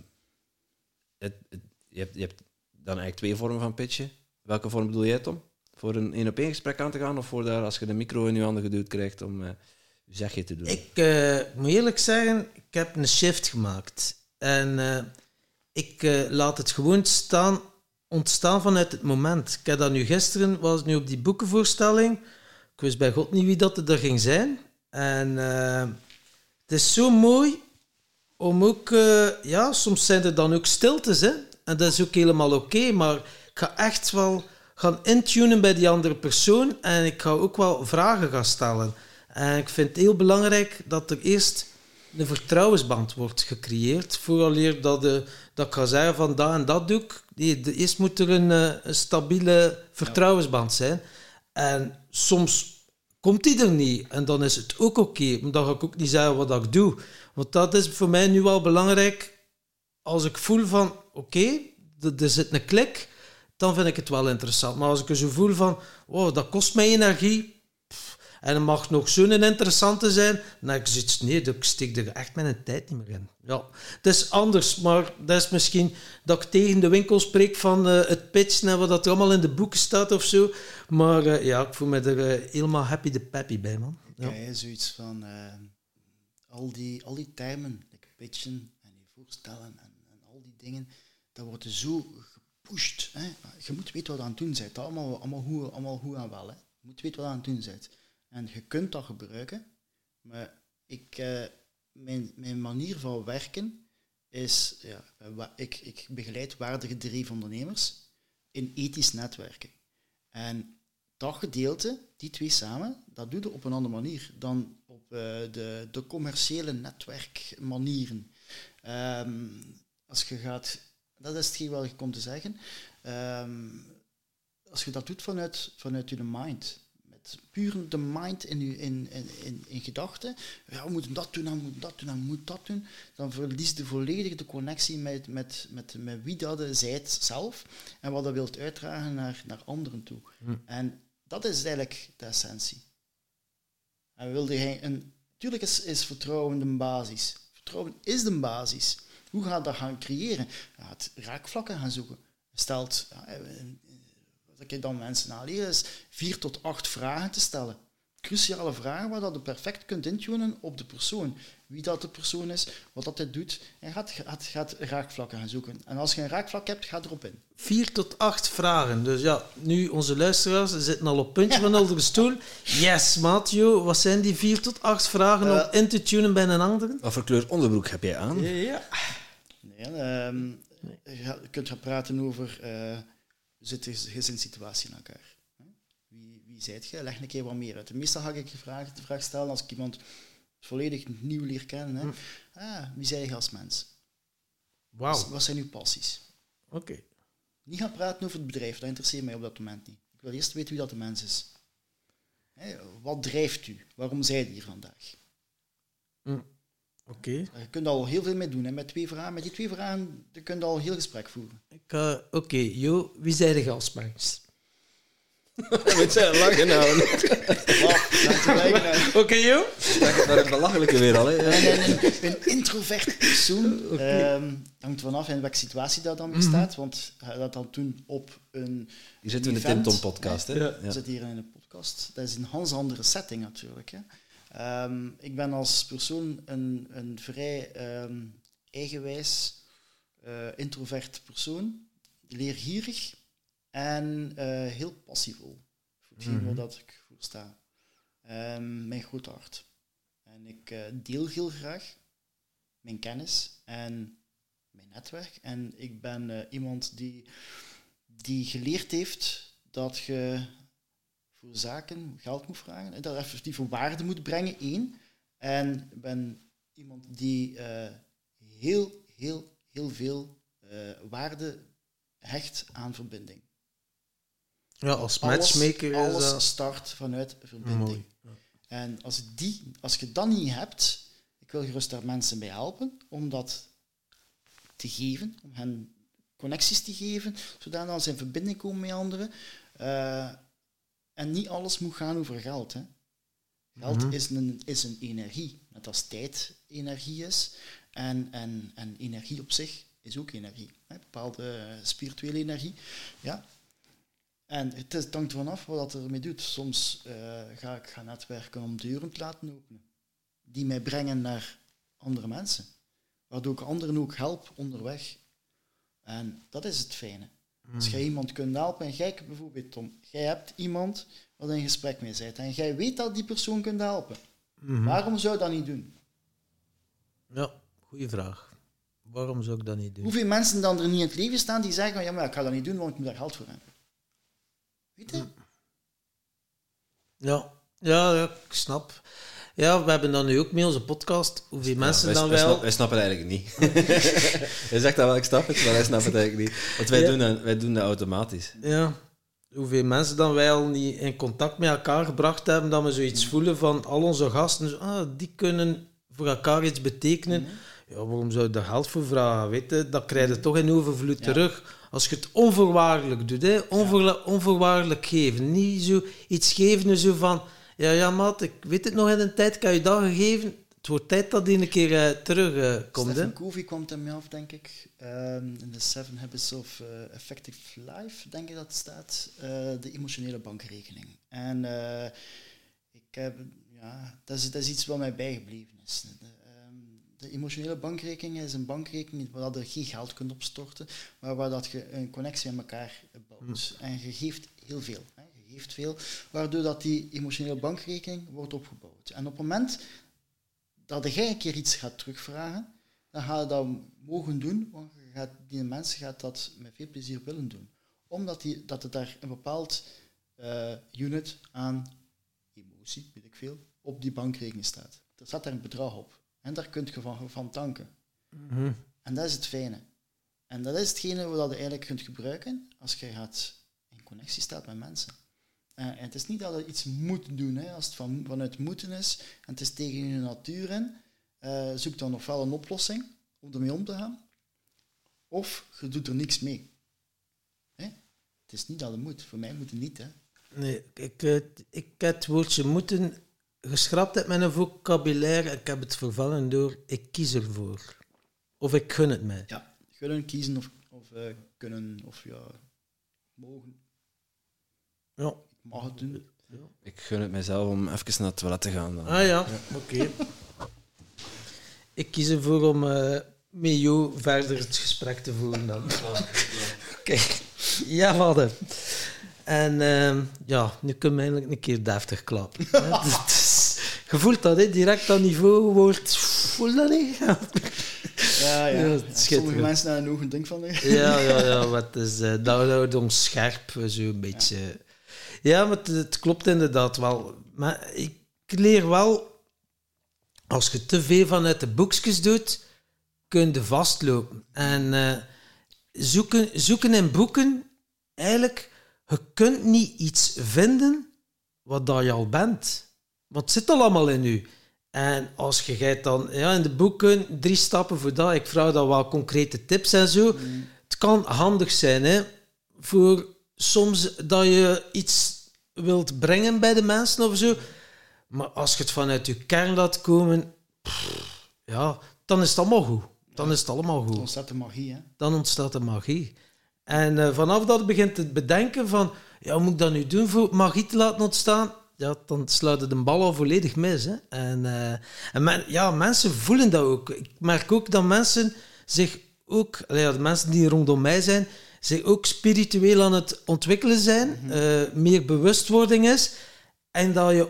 het, het- je, hebt, je hebt dan eigenlijk twee vormen van pitchen. Welke vorm bedoel jij, Tom? Voor een één op één gesprek aan te gaan of voor daar als je de micro in je handen geduwd krijgt om eh, je zegje te doen? Ik eh, moet eerlijk zeggen, ik heb een shift gemaakt. En eh, ik eh, laat het gewoon staan ontstaan vanuit het moment. Ik heb dat nu gisteren, was nu op die boekenvoorstelling. Ik wist bij God niet wie dat er ging zijn. En eh, het is zo mooi om ook, eh, ja, soms zijn er dan ook stiltes, hè. En dat is ook helemaal oké, maar ik ga echt wel gaan intunen bij die andere persoon en ik ga ook wel vragen gaan stellen. En ik vind het heel belangrijk dat er eerst een vertrouwensband wordt gecreëerd, vooraleer dat, de, dat ik ga zeggen van dat en dat doe ik. Eerst moet er een, eh, een stabiele vertrouwensband zijn. En soms komt die er niet en dan is het ook oké, maar dan ga ik ook niet zeggen wat ik doe. Want dat is voor mij nu wel belangrijk. Als ik voel van, oké, er zit een klik, dan vind ik het wel interessant. Maar als ik zo voel van, wow, dat kost mij energie, en het mag nog zo'n interessante zijn, heb ik zoiets, nee, ik steek er echt mijn tijd niet meer in. Ja, het is anders, maar dat is misschien dat ik tegen de winkel spreek van eh, het pitchen en wat dat er allemaal in de boeken staat of zo. Maar eh, ja, ik voel me er eh, helemaal happy de peppy bij, man. Ja. Zoiets van al, die, al die termen, like pitchen en je voorstellen en, en al die dingen, dat wordt zo gepusht. Hè? Je moet weten wat aan het doen bent. Allemaal, allemaal, goed, allemaal goed en wel. Hè? Je moet weten wat aan het doen bent. En je kunt dat gebruiken, maar ik, eh, mijn, mijn manier van werken is, ja, ik, ik begeleid waardegedreven ondernemers in ethisch netwerken. En dat gedeelte, die twee samen, dat doe je op een andere manier dan op eh, de, de commerciële netwerkmanieren. Ehm, als je gaat, dat is hetgeen wat ik te zeggen, Ehm, als je dat doet vanuit, vanuit je mind, puur de mind in, je, in, in, in, in gedachten, ja, we moeten dat doen, en we moeten dat doen, en we moeten dat doen, dan verlies je volledig de connectie met, met, met, met wie dat zijt zelf en wat dat wilt uitdragen naar, naar anderen toe. En dat is eigenlijk de essentie. En wilde hij een, tuurlijk is, is vertrouwen de basis. Vertrouwen is de basis. Hoe ga je dat gaan creëren? Ja, het raakvlakken gaan zoeken. Stelt, ja, eh, wat ik dan mensen aanleren, is vier tot acht vragen te stellen. Cruciale vragen waar dat je perfect kunt intunen op de persoon. Wie dat de persoon is, wat dat hij doet. En gaat, gaat, gaat raakvlakken gaan zoeken. En als je een raakvlak hebt, ga erop in. Vier tot acht vragen. Dus ja, nu onze luisteraars zitten al op puntje van onder de stoel. Yes, Mathieu, wat zijn die vier tot acht vragen om Eh. in te tunen bij een ander? Wat voor kleur onderbroek heb jij aan? Ja. Nee, ehm, Je, gaat- je kunt gaan praten over zit de gezinssituatie in elkaar. Wie, wie zijt je? Leg een keer wat meer uit. Meestal ga ik de vraag, de vraag stellen als ik iemand volledig nieuw leer kennen. Hè? Ah, wie zij je als mens? Wauw, Wat, oké. wat zijn uw passies? Niet gaan praten over het bedrijf, dat interesseert mij op dat moment niet. Ik wil eerst weten wie dat de mens is. Hè, wat drijft u? Waarom zijt u hier vandaag? Oké. Je kunt al heel veel mee doen. Hè? Met, twee vragen, met die twee vragen je kunt al heel gesprek voeren. Ik, eh, Oké, Jo, wie zijn de gastmens? Met zijn lachen nou. Oké, Jo? Dat is belachelijke weer al. Hè. En een, een introvert persoon ehm, hangt vanaf in welke situatie dat dan bestaat. Want je dat dan doen op een Hier zitten we in de event, Tim Tom podcast. Hè? Ja. We zitten hier in een podcast. Dat is een hans andere setting natuurlijk. Hè. Ehm, ik ben als persoon een, een vrij ehm, eigenwijs, eh, introvert persoon, leergierig en eh, heel passievol. Voor hetgeen waar dat ik voor sta. Ehm, mijn groot hart. En ik eh, deel heel graag mijn kennis en mijn netwerk. En ik ben iemand die, die geleerd heeft dat je voor zaken geld moet vragen, hè, dat effectief voor waarde moet brengen, één. En ik ben iemand die eh, heel, heel, heel veel eh, waarde hecht aan verbinding. Ja, als Alles- matchmaker is alles dat start vanuit verbinding. En als, die, als je dat niet hebt, ik wil gerust daar mensen bij helpen om dat te geven, om hen connecties te geven, zodat ze in verbinding komen met anderen. Eh, en niet alles moet gaan over geld. Hè. Geld is, een, is een energie, net als tijd energie is. En, en, en energie op zich is ook energie. Hè. Bepaalde eh, spirituele energie. Ja, en het, is, hangt ervan af wat dat ermee doet. Soms eh, ga ik gaan netwerken om deuren te laten openen. Die mij brengen naar andere mensen. Waardoor ik anderen ook help onderweg. En dat is het fijne. Als jij iemand kunt helpen, en jij bijvoorbeeld, Tom, jij hebt iemand wat in gesprek mee bent en jij weet dat die persoon kunt helpen. Waarom zou je dat niet doen? Ja, goede vraag. Waarom zou ik dat niet doen? Hoeveel mensen dan er niet in het leven staan die zeggen, ja, maar ik ga dat niet doen, want ik moet daar geld voor hebben. Weet je? Ja, ja, ja, ik snap. Ja, we hebben dan nu ook mee onze podcast. Hoeveel mensen wij, dan wij wel... snap- wij snappen het eigenlijk niet. Hij zegt dat wel, ik snap het, maar wij snappen het eigenlijk niet. Want wij, Ja. doen, dat, wij doen dat automatisch. Ja. Hoeveel mensen dan wij al niet in contact met elkaar gebracht hebben, dat we zoiets voelen van al onze gasten, ah, die kunnen voor elkaar iets betekenen. Ja, waarom zou je daar geld voor vragen? Weet je? Dat krijg je toch in overvloed terug. Als je het onvoorwaardelijk doet, hè? Onvoorla- onvoorwaardelijk geven. Niet zo iets geven zo van, ja, ja, maat, ik weet het nog in een tijd, heb je dat gegeven. Het wordt tijd dat die een keer eh, terugkomt. hè Stephen Covey kwam ermee af, denk ik. Ehm, in de Seven Habits of eh, Effective Life, denk ik dat staat. eh, de emotionele bankrekening. En eh, ik heb, ja, dat is, dat is iets wat mij bijgebleven is. De, ehm, de emotionele bankrekening is een bankrekening waar je geen geld kunt opstorten, maar waar dat je een connectie met elkaar bouwt. En je geeft heel veel. Geeft veel, waardoor dat die emotionele bankrekening wordt opgebouwd. En op het moment dat jij een keer iets gaat terugvragen, dan ga je dat mogen doen, want je gaat, die mens gaat dat met veel plezier willen doen. Omdat die, dat er daar een bepaald eh, unit aan emotie, weet ik veel, op die bankrekening staat. Er staat daar een bedrag op. En daar kun je van, van tanken. Mhm. En dat is het fijne. En dat is hetgene wat je eigenlijk kunt gebruiken als je gaat in connectie staat met mensen. Eh, en het is niet dat je iets moet doen, hè. als het van, vanuit moeten is en het is tegen je natuur in, eh, zoek dan ofwel een oplossing om ermee om te gaan, of je doet er niks mee. Hè? Het is niet dat het moet. Voor mij moet het niet. Hè. Nee, ik, eh, ik heb het woordje moeten geschrapt uit mijn vocabulaire. Ik heb het vervangen door ik kies ervoor. Of ik gun het mij. Ja, kunnen kiezen of, of eh, kunnen of ja, mogen. Ja. Ik mag het doen. Ik gun het mijzelf om even naar het toilet te gaan. Dan. Ah ja, oké. Ik kies ervoor om eh met jou verder het gesprek te voeren dan. Oké, ja, hadden. En ehm, ja, nu kunnen we eindelijk een keer deftig klappen. hè. Het is- Je voelt dat, hè? direct dat niveau wordt... Voel dat niet? Ja, ja. Ja. Sommige mensen naar hun ogen denken van... eh, Ja, ja, ja. Wat is, eh, dat houdt ons scherp, zo een beetje. Ja, maar het, het klopt inderdaad wel. Maar ik leer wel, als je te veel vanuit de boekjes doet, kun je vastlopen. En eh, zoeken, zoeken in boeken, eigenlijk, je kunt niet iets vinden wat dat je al bent. Want het zit al allemaal in u. En als je gaat dan ja, in de boeken drie stappen voor dat, ik vraag dan wel concrete tips en zo. Het kan handig zijn hè, voor soms dat je iets wilt brengen bij de mensen of zo. Maar als je het vanuit je kern laat komen, pff, ja, dan is het allemaal goed. Dan is het allemaal goed Dan ontstaat de magie, hè. dan ontstaat de magie. En eh, vanaf dat begint te bedenken van, ja, hoe moet ik dat nu doen voor magie te laten ontstaan? Ja, dan sluit het de bal al volledig mis. Hè? En, eh, en men- ja, mensen voelen dat ook. Ik merk ook dat mensen zich ook, ja, de mensen die rondom mij zijn, zich ook spiritueel aan het ontwikkelen zijn, eh, meer bewustwording is, en dat je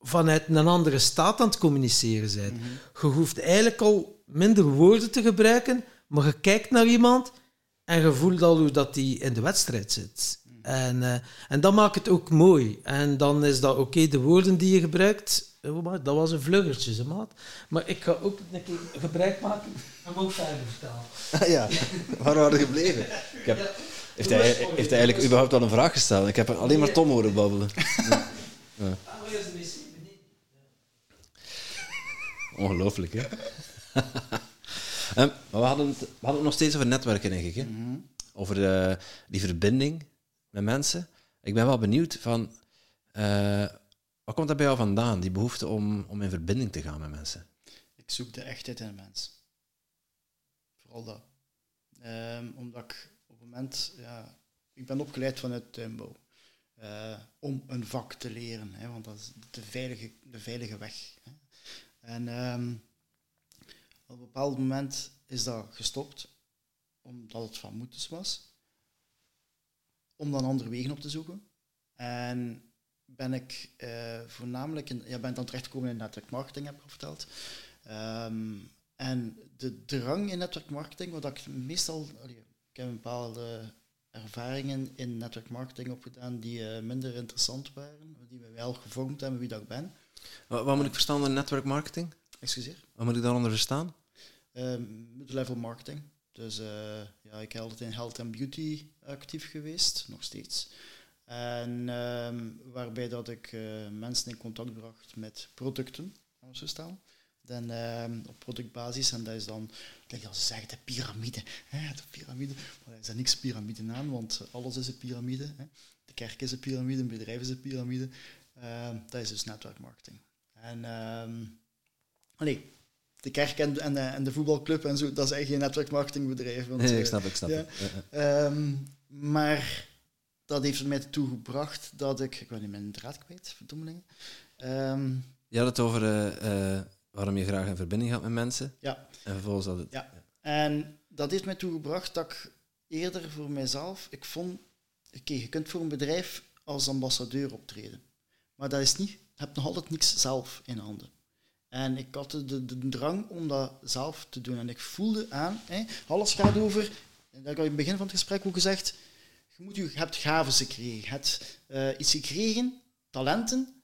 vanuit een andere staat aan het communiceren bent. Je hoeft eigenlijk al minder woorden te gebruiken, maar je kijkt naar iemand en je voelt al hoe dat die in de wedstrijd zit. En, eh, en dat maakt het ook mooi. En dan is dat oké, de woorden die je gebruikt. Dat was een vluggertje, hè, maat. Maar ik ga ook een keer gebruik maken en ook verder vertellen. ja, waar waren we gebleven? Ik heb, heeft, hij, heeft hij eigenlijk überhaupt al een vraag gesteld? Ik heb alleen maar Tom horen babbelen. Ongelooflijk, hè? Ehm, maar we hadden, het, we hadden het nog steeds over netwerken, denk ik. Hè? Over eh, die verbinding met mensen. Ik ben wel benieuwd van... eh, wat komt dat bij jou vandaan, die behoefte om, om in verbinding te gaan met mensen? Ik zoek de echtheid in een mens. Vooral dat. Ehm, omdat ik op het moment, ja, ik ben opgeleid vanuit tuinbouw. eh, om een vak te leren, hè, want dat is de veilige, de veilige weg. Hè. En ehm, op een bepaald moment is dat gestopt, omdat het van moeders was. om dan andere wegen op te zoeken. En ben ik uh, voornamelijk in, ja, ben dan terechtgekomen in netwerkmarketing, heb ik al verteld. Ehm, en de drang in netwerkmarketing, wat ik meestal, ik heb een bepaalde ervaringen in netwerkmarketing opgedaan die uh, minder interessant waren, die me wel gevormd hebben wie dat ik ben. Wat, wat moet ik verstaan onder netwerkmarketing? Excuseer? Wat moet ik daaronder verstaan? Uh, level marketing. Dus uh, ja, ik ben altijd in health and beauty actief geweest, nog steeds. En um, waarbij dat ik uh, mensen in contact bracht met producten, als we staan. Dan um, op productbasis, en dat is dan, like als ze zeggen, de piramide. Hè, de piramide. Maar er is er niks piramide aan, want alles is een piramide. Hè. De kerk is een piramide, een bedrijf is een piramide. Uh, dat is dus netwerkmarketing. En um, allee, de kerk en, en, en, de voetbalclub en zo, dat is echt geen netwerkmarketingbedrijf. Want, nee, ik snap, ik snap. Ja. Um, maar dat heeft er mij toe gebracht dat ik... Ik ben niet mijn draad kwijt, verdommelingen. Um, je had het over uh, uh, waarom je graag in verbinding gaat met mensen. Ja. En vervolgens dat het... Ja. ja. En dat heeft mij toegebracht dat ik eerder voor mijzelf... Ik vond... Oké, okay, je kunt voor een bedrijf als ambassadeur optreden. Maar dat is niet... Je hebt nog altijd niks zelf in handen. En ik had de, de, de, drang om dat zelf te doen. En ik voelde aan, alles gaat over, dat heb ik al in het begin van het gesprek ook gezegd, je, moet, je hebt gaven gekregen. Je hebt uh, iets gekregen, talenten,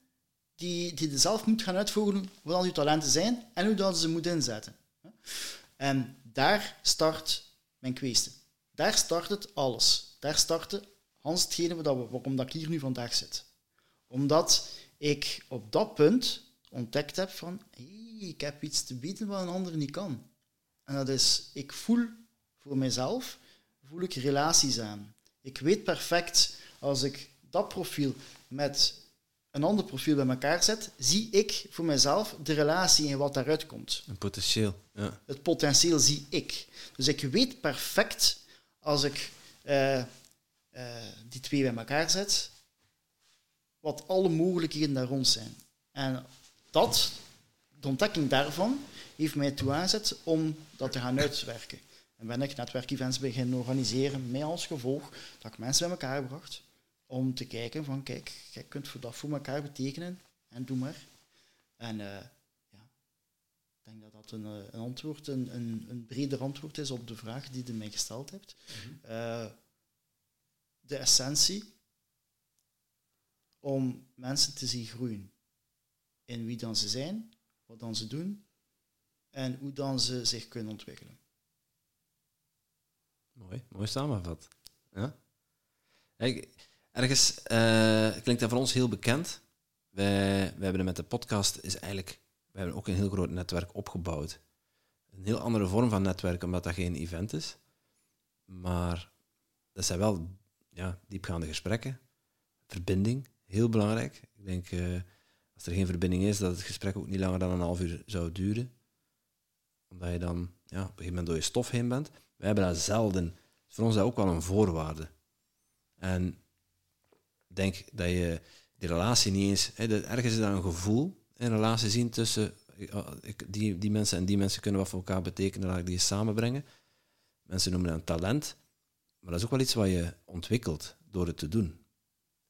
die, die je zelf moet gaan uitvoeren wat al je talenten zijn en hoe dat ze moet inzetten. En daar start mijn kweeste. Daar start het alles. Daar startte Hans hetgene waarom dat ik hier nu vandaag zit. Omdat ik op dat punt ontdekt heb van, ik heb iets te bieden wat een ander niet kan. En dat is, ik voel voor mezelf, voel ik relaties aan. Ik weet perfect, als ik dat profiel met een ander profiel bij elkaar zet, zie ik voor mezelf de relatie en wat daaruit komt. Een potentieel, ja. Het potentieel zie ik. Dus ik weet perfect, als ik uh, uh, die twee bij elkaar zet, wat alle mogelijkheden daar rond zijn. En dat, de ontdekking daarvan, heeft mij toe aangezet om dat te gaan uitwerken. En ben ik netwerkevents beginnen organiseren met als gevolg dat ik mensen bij elkaar bracht om te kijken van kijk, jij kunt voor dat voor elkaar betekenen en doe maar. En uh, ja, ik denk dat dat een, een antwoord, een, een, een, breder antwoord is op de vraag die je mij gesteld hebt. Mm -hmm. uh, de essentie om mensen te zien groeien in wie dan ze zijn, wat dan ze doen en hoe dan ze zich kunnen ontwikkelen. Mooi, mooi samengevat. Ja? Ergens uh, klinkt dat voor ons heel bekend. Wij, wij hebben met de podcast is eigenlijk, we hebben ook een heel groot netwerk opgebouwd. Een heel andere vorm van netwerk, omdat dat geen event is. Maar dat zijn wel ja, diepgaande gesprekken. Verbinding, heel belangrijk. Ik denk, uh, als er geen verbinding is, dat het gesprek ook niet langer dan een half uur zou duren. Omdat je dan ja, op een gegeven moment door je stof heen bent. Wij hebben dat zelden. Dus voor ons is dat ook wel een voorwaarde. En ik denk dat je die relatie niet eens... Hè, dat ergens is daar een gevoel, een relatie zien tussen... Die, die mensen en die mensen kunnen wat voor elkaar betekenen, laat ik die samenbrengen. Mensen noemen dat een talent. Maar dat is ook wel iets wat je ontwikkelt door het te doen.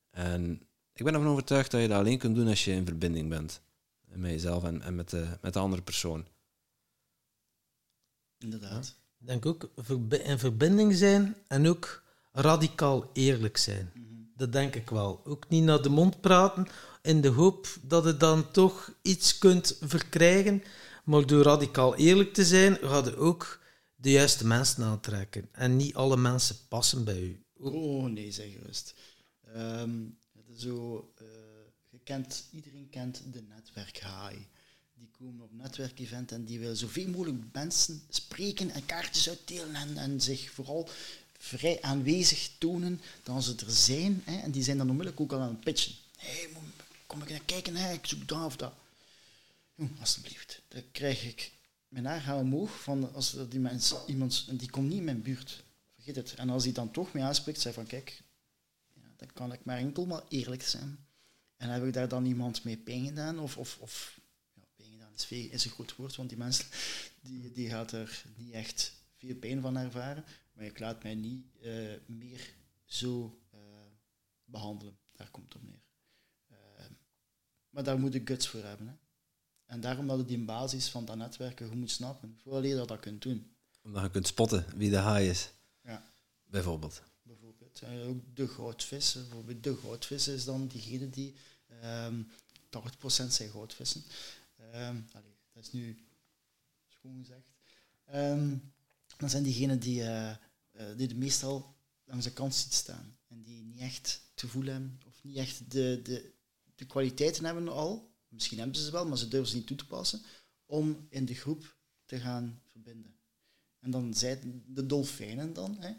En ik ben ervan overtuigd dat je dat alleen kunt doen als je in verbinding bent. Met jezelf en, en met, de, met de andere persoon. Inderdaad. Denk ook in verbinding zijn en ook radicaal eerlijk zijn. Mm -hmm. Dat denk ik wel. Ook niet naar de mond praten in de hoop dat je dan toch iets kunt verkrijgen. Maar door radicaal eerlijk te zijn, ga je ook de juiste mensen aantrekken. En niet alle mensen passen bij u. Oh nee, zeg gerust. Um, zo, uh, je kent, iedereen kent de netwerkhaai. Die komen op netwerkevent en die willen zoveel mogelijk mensen spreken en kaartjes uitdelen en, zich vooral vrij aanwezig tonen dat ze er zijn. Hè, en die zijn dan onmiddellijk ook al aan het pitchen. Hey, kom ik naar kijken, hè, ik zoek dat of dat. Alsjeblieft. Dan krijg ik mijn haar omhoog van als die mensen, iemand, die komt niet in mijn buurt. Vergeet het. En als die dan toch mee aanspreekt, zeg van kijk, dan kan ik maar enkel maar eerlijk zijn. En heb ik daar dan iemand mee pijn gedaan? Of, of, of is, een goed woord, want die mensen die, die gaat er niet echt veel pijn van ervaren. Maar ik laat mij niet uh, meer zo uh, behandelen. Daar komt het op neer. Eh, maar daar moet je guts voor hebben. Hè. En daarom dat je die basis van dat netwerken goed moet snappen, voordat je dat, dat kunt doen. Omdat je kunt spotten wie de haai is. Ja. Bijvoorbeeld. Bijvoorbeeld. En ook de goudvissen. Bijvoorbeeld de goudvissen is dan diegene die... ehm 80% zijn goudvissen. Ehm allee, dat is nu schoon gezegd. Ehm dat zijn diegenen die, eh, die de meestal langs de kant ziet staan. En die niet echt te voelen hebben, of niet echt de, de, de kwaliteiten hebben al. Misschien hebben ze ze wel, maar ze durven ze niet toe te passen. Om in de groep te gaan verbinden. En dan zijn de dolfijnen dan, hè,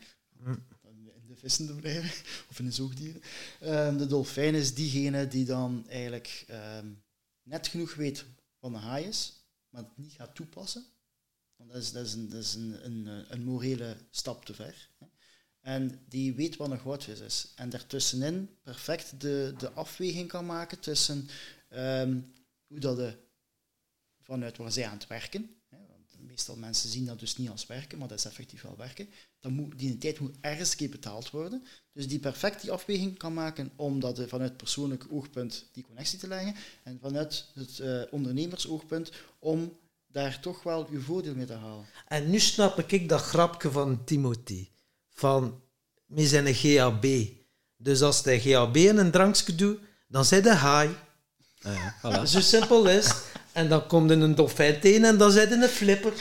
dan in de vissen te blijven, of in de zoogdieren. Ehm, de dolfijn is diegene die dan eigenlijk net genoeg weet wat een haai is, maar het niet gaat toepassen. Want dat is, dat is, een, dat is een, een, eh, een morele stap te ver. En die weet wat een goudvis is. En daartussenin perfect de, de afweging kan maken tussen ehm, hoe dat de, vanuit waar zij aan het werken, want meestal mensen zien dat dus niet als werken, maar dat is effectief wel werken, dan moet die tijd moet ergens keer betaald worden. Dus die perfect die afweging kan maken om dat eh, vanuit persoonlijk oogpunt die connectie te leggen en vanuit het eh, ondernemersoogpunt om daar toch wel uw voordeel mee te halen. En nu snap ik dat grapje van Timothy. Van, we zijn een GAB. Dus als hij GAB in een drankje doet, dan zijn de haai. Ah, ja, voilà. Zo simpel is het. En dan komt er een dolfijn tegen en dan zijn een flipper.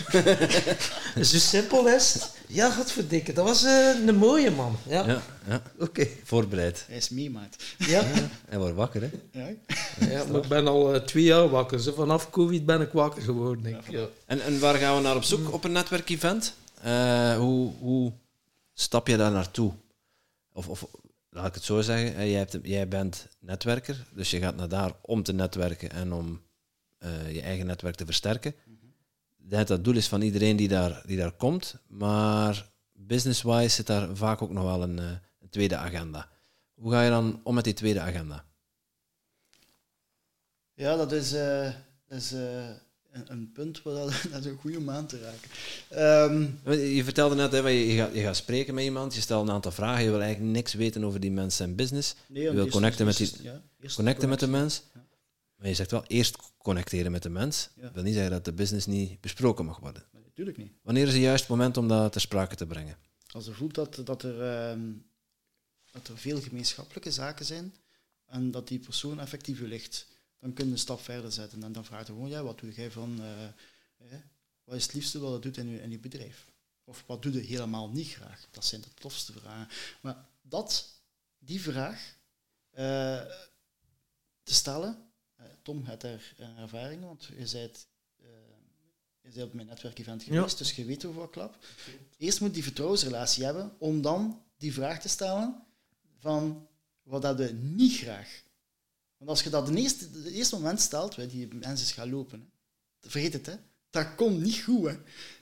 Zo simpel is het. Ja, godverdikke. Dat was eh, een mooie man. Ja, Ja, ja. oké. Voorbereid. Hij is meemaat. Ja. En wordt wakker, hè? Ja. ja, maar ik ben al eh, twee jaar wakker. Zo vanaf COVID ben ik wakker geworden. denk ik. Ja. En, en waar gaan we naar op zoek op een netwerkevent? Eh, hoe, hoe stap je daar naartoe? Of, of laat ik het zo zeggen, hè, jij, hebt, jij bent netwerker, dus je gaat naar daar om te netwerken en om eh, je eigen netwerk te versterken. Ik denk dat het doel is van iedereen die daar, die daar komt, maar business-wise zit daar vaak ook nog wel een, eh, een tweede agenda. Hoe ga je dan om met die tweede agenda? Ja, dat is, eh, dat is een, een punt waar dat, dat is een goede om aan te raken. Ehm, Je vertelde net, hè, je, je, gaat, je gaat spreken met iemand, je stelt een aantal vragen, je wil eigenlijk niks weten over die mensen en business. nee, je wil connecten met, die, ja, connecten met de mens, Ja. maar je zegt wel eerst connecteren met de mens. Ja. Dat wil niet zeggen dat de business niet besproken mag worden. Natuurlijk niet. Wanneer is het juist moment om dat ter sprake te brengen? Als je voelt dat, dat, er, ehm, dat er veel gemeenschappelijke zaken zijn en dat die persoon effectief u ligt, dan kun je een stap verder zetten. En dan vraagt je gewoon, ja, wat doe jij van, eh, eh, wat is het liefste wat je doet in je, in je bedrijf? Of wat doe je helemaal niet graag? Dat zijn de tofste vragen. Maar dat, die vraag eh, te stellen, Tom heeft daar een ervaring, want je bent, eh, je bent op mijn netwerkevent Ja. geweest, dus je weet wat klap. Eerst moet die vertrouwensrelatie hebben om dan die vraag te stellen van wat dat je niet graag. Want als je dat het eerste, het eerste moment stelt, weet, die mensen gaan lopen. Hè. Vergeet het, hè. Dat komt niet goed. Hè.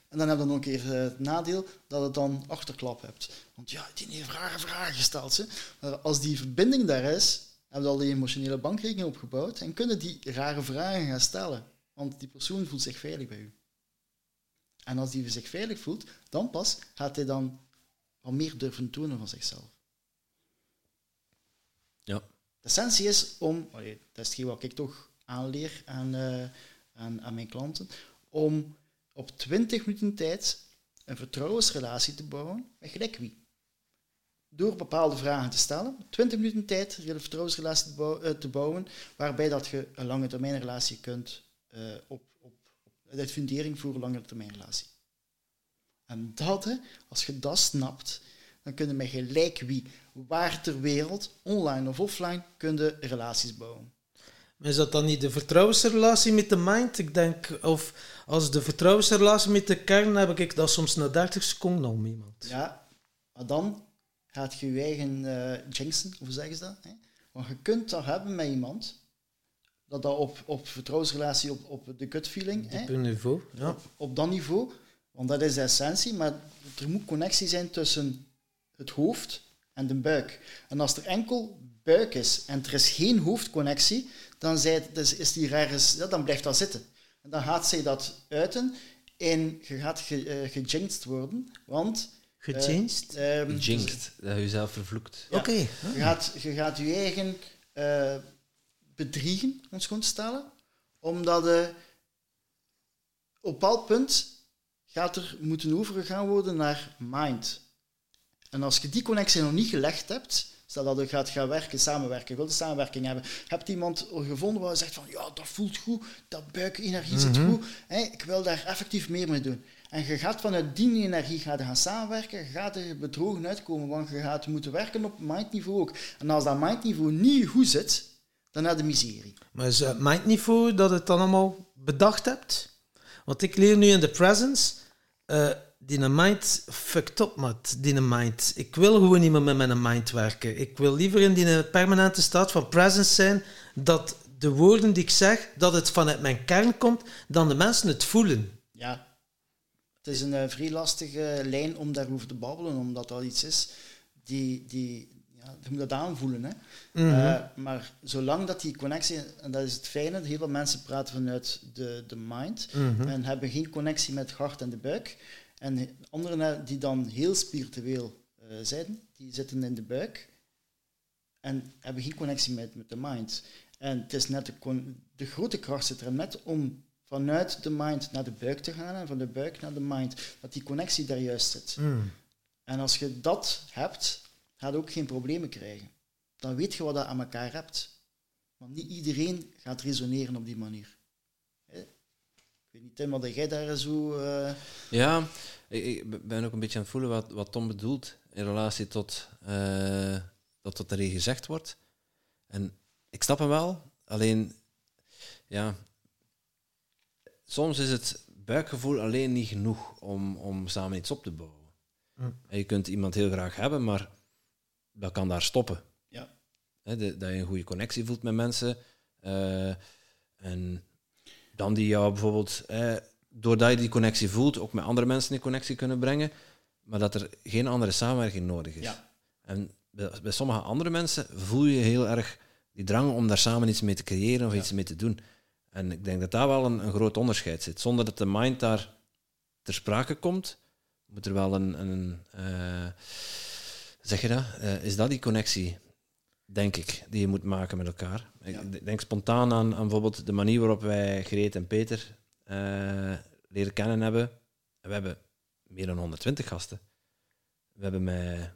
En dan heb je nog een keer eh, het nadeel dat het dan achterklap hebt. Want ja, die heeft vragen, vragen gesteld. Hè. Maar als die verbinding daar is, hebben we al die emotionele bankrekening opgebouwd en kunnen die rare vragen gaan stellen. Want die persoon voelt zich veilig bij u. En als die zich veilig voelt, dan pas gaat hij dan wat meer durven tonen van zichzelf. Ja. De essentie is om, allee, dat is hetgeen wat ik toch aanleer aan, eh, aan, aan mijn klanten, om op 20 minuten tijd een vertrouwensrelatie te bouwen met gelijk wie. Door bepaalde vragen te stellen, 20 minuten tijd een vertrouwensrelatie te bouwen, eh, te bouwen waarbij dat je een lange termijn relatie kunt eh, op, op, op de fundering voor een lange termijn relatie. En dat, hè, als je dat snapt, dan kun je met gelijk wie, waar ter wereld, online of offline, kun je relaties bouwen. Maar is dat dan niet de vertrouwensrelatie met de mind? Ik denk, of als de vertrouwensrelatie met de kern, heb ik dat soms na 30 seconden al iemand. Ja, maar dan gaat je je eigen eh jinxen, hoe zeggen ze dat? Hè? Want je kunt dat hebben met iemand, dat dat op, op vertrouwensrelatie, op, op de gut feeling? Op een niveau. Ja. op, op dat niveau, want dat is de essentie, maar er moet connectie zijn tussen het hoofd en de buik. En als er enkel buik is en er is geen hoofdconnectie, dan, zij, dus is die ergens, ja, dan blijft dat zitten. En dan gaat zij dat uiten en je gaat ge, eh, worden, want Gechanged? Ehm, Jinxed, dat je jezelf vervloekt. ja. Oké. Je gaat, je gaat je eigen eh, bedriegen, gewoon te stellen. Omdat je op een bepaald punt gaat er moeten overgegaan worden naar mind. En als je die connectie nog niet gelegd hebt, stel dat je gaat gaan werken, samenwerken, je wilt een samenwerking hebben, hebt iemand gevonden waar je zegt van ja, dat voelt goed, dat buikenergie zit goed, hè, ik wil daar effectief meer mee doen. En je gaat vanuit die energie gaat gaan samenwerken, gaat er bedrogen uitkomen, want je gaat moeten werken op mindniveau ook. En als dat mindniveau niet goed zit, dan heb je miserie. Maar is het mindniveau dat het dan allemaal bedacht hebt? Want ik leer nu in de presence, eh die mind fucked up. Die mind. Ik wil gewoon niet meer met mijn mind werken. Ik wil liever in die permanente staat van presence zijn, dat de woorden die ik zeg, dat het vanuit mijn kern komt, dan de mensen het voelen. Het is een eh, vrij lastige lijn om daarover te babbelen, omdat dat iets is die, die ja, je moet dat aanvoelen. Hè? Eh, maar zolang dat die connectie, en dat is het fijne, heel veel mensen praten vanuit de, de mind en hebben geen connectie met het hart en de buik. En anderen die dan heel spiritueel eh, zijn, die zitten in de buik en hebben geen connectie met, met de mind. En het is net de, de grote kracht zit er net om vanuit de mind naar de buik te gaan en van de buik naar de mind, dat die connectie daar juist zit. En als je dat hebt, ga je ook geen problemen krijgen. Dan weet je wat je aan elkaar hebt. Want niet iedereen gaat resoneren op die manier. Hè? Ik weet niet, Tim, wat jij daar zo... eh, Ja, ik, ik ben ook een beetje aan het voelen wat, wat Tom bedoelt in relatie tot eh dat wat erin gezegd wordt. En ik snap hem wel, alleen ja, soms is het buikgevoel alleen niet genoeg om, om samen iets op te bouwen. En je kunt iemand heel graag hebben, maar dat kan daar stoppen. ja. De- dat je een goede connectie voelt met mensen. eh, en dan die jou bijvoorbeeld, eh, doordat je die connectie voelt, ook met andere mensen in connectie kunnen brengen, maar dat er geen andere samenwerking nodig is. Ja. En bij, bij sommige andere mensen voel je heel erg die drang om daar samen iets mee te creëren of iets mee te doen. En ik denk dat daar wel een, een groot onderscheid zit. Zonder dat de mind daar ter sprake komt, moet er wel een, een eh, zeg je dat? Eh, is dat die connectie, denk ik, die je moet maken met elkaar? Ja. Ik denk spontaan aan, aan bijvoorbeeld de manier waarop wij Greet en Peter eh, leren kennen hebben. En we hebben meer dan 120 gasten. We hebben met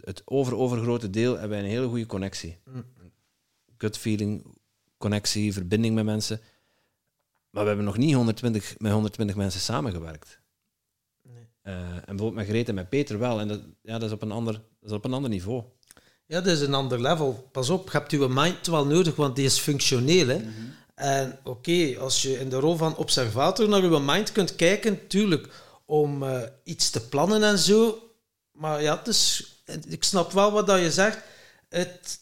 het over-overgrote deel hebben wij een hele goede connectie. Gut feeling, connectie, verbinding met mensen. Maar we hebben nog niet 120, met 120 mensen samengewerkt. Eh, en bijvoorbeeld met Greet en met Peter wel. En dat, ja, dat, is op een ander, dat is op een ander niveau. Ja, dat is een ander level. Pas op, je hebt je mind wel nodig, want die is functioneel. Hè? En oké, als je in de rol van observator naar je mind kunt kijken, tuurlijk, om eh, iets te plannen en zo. Maar ja, het is, ik snap wel wat dat je zegt. Het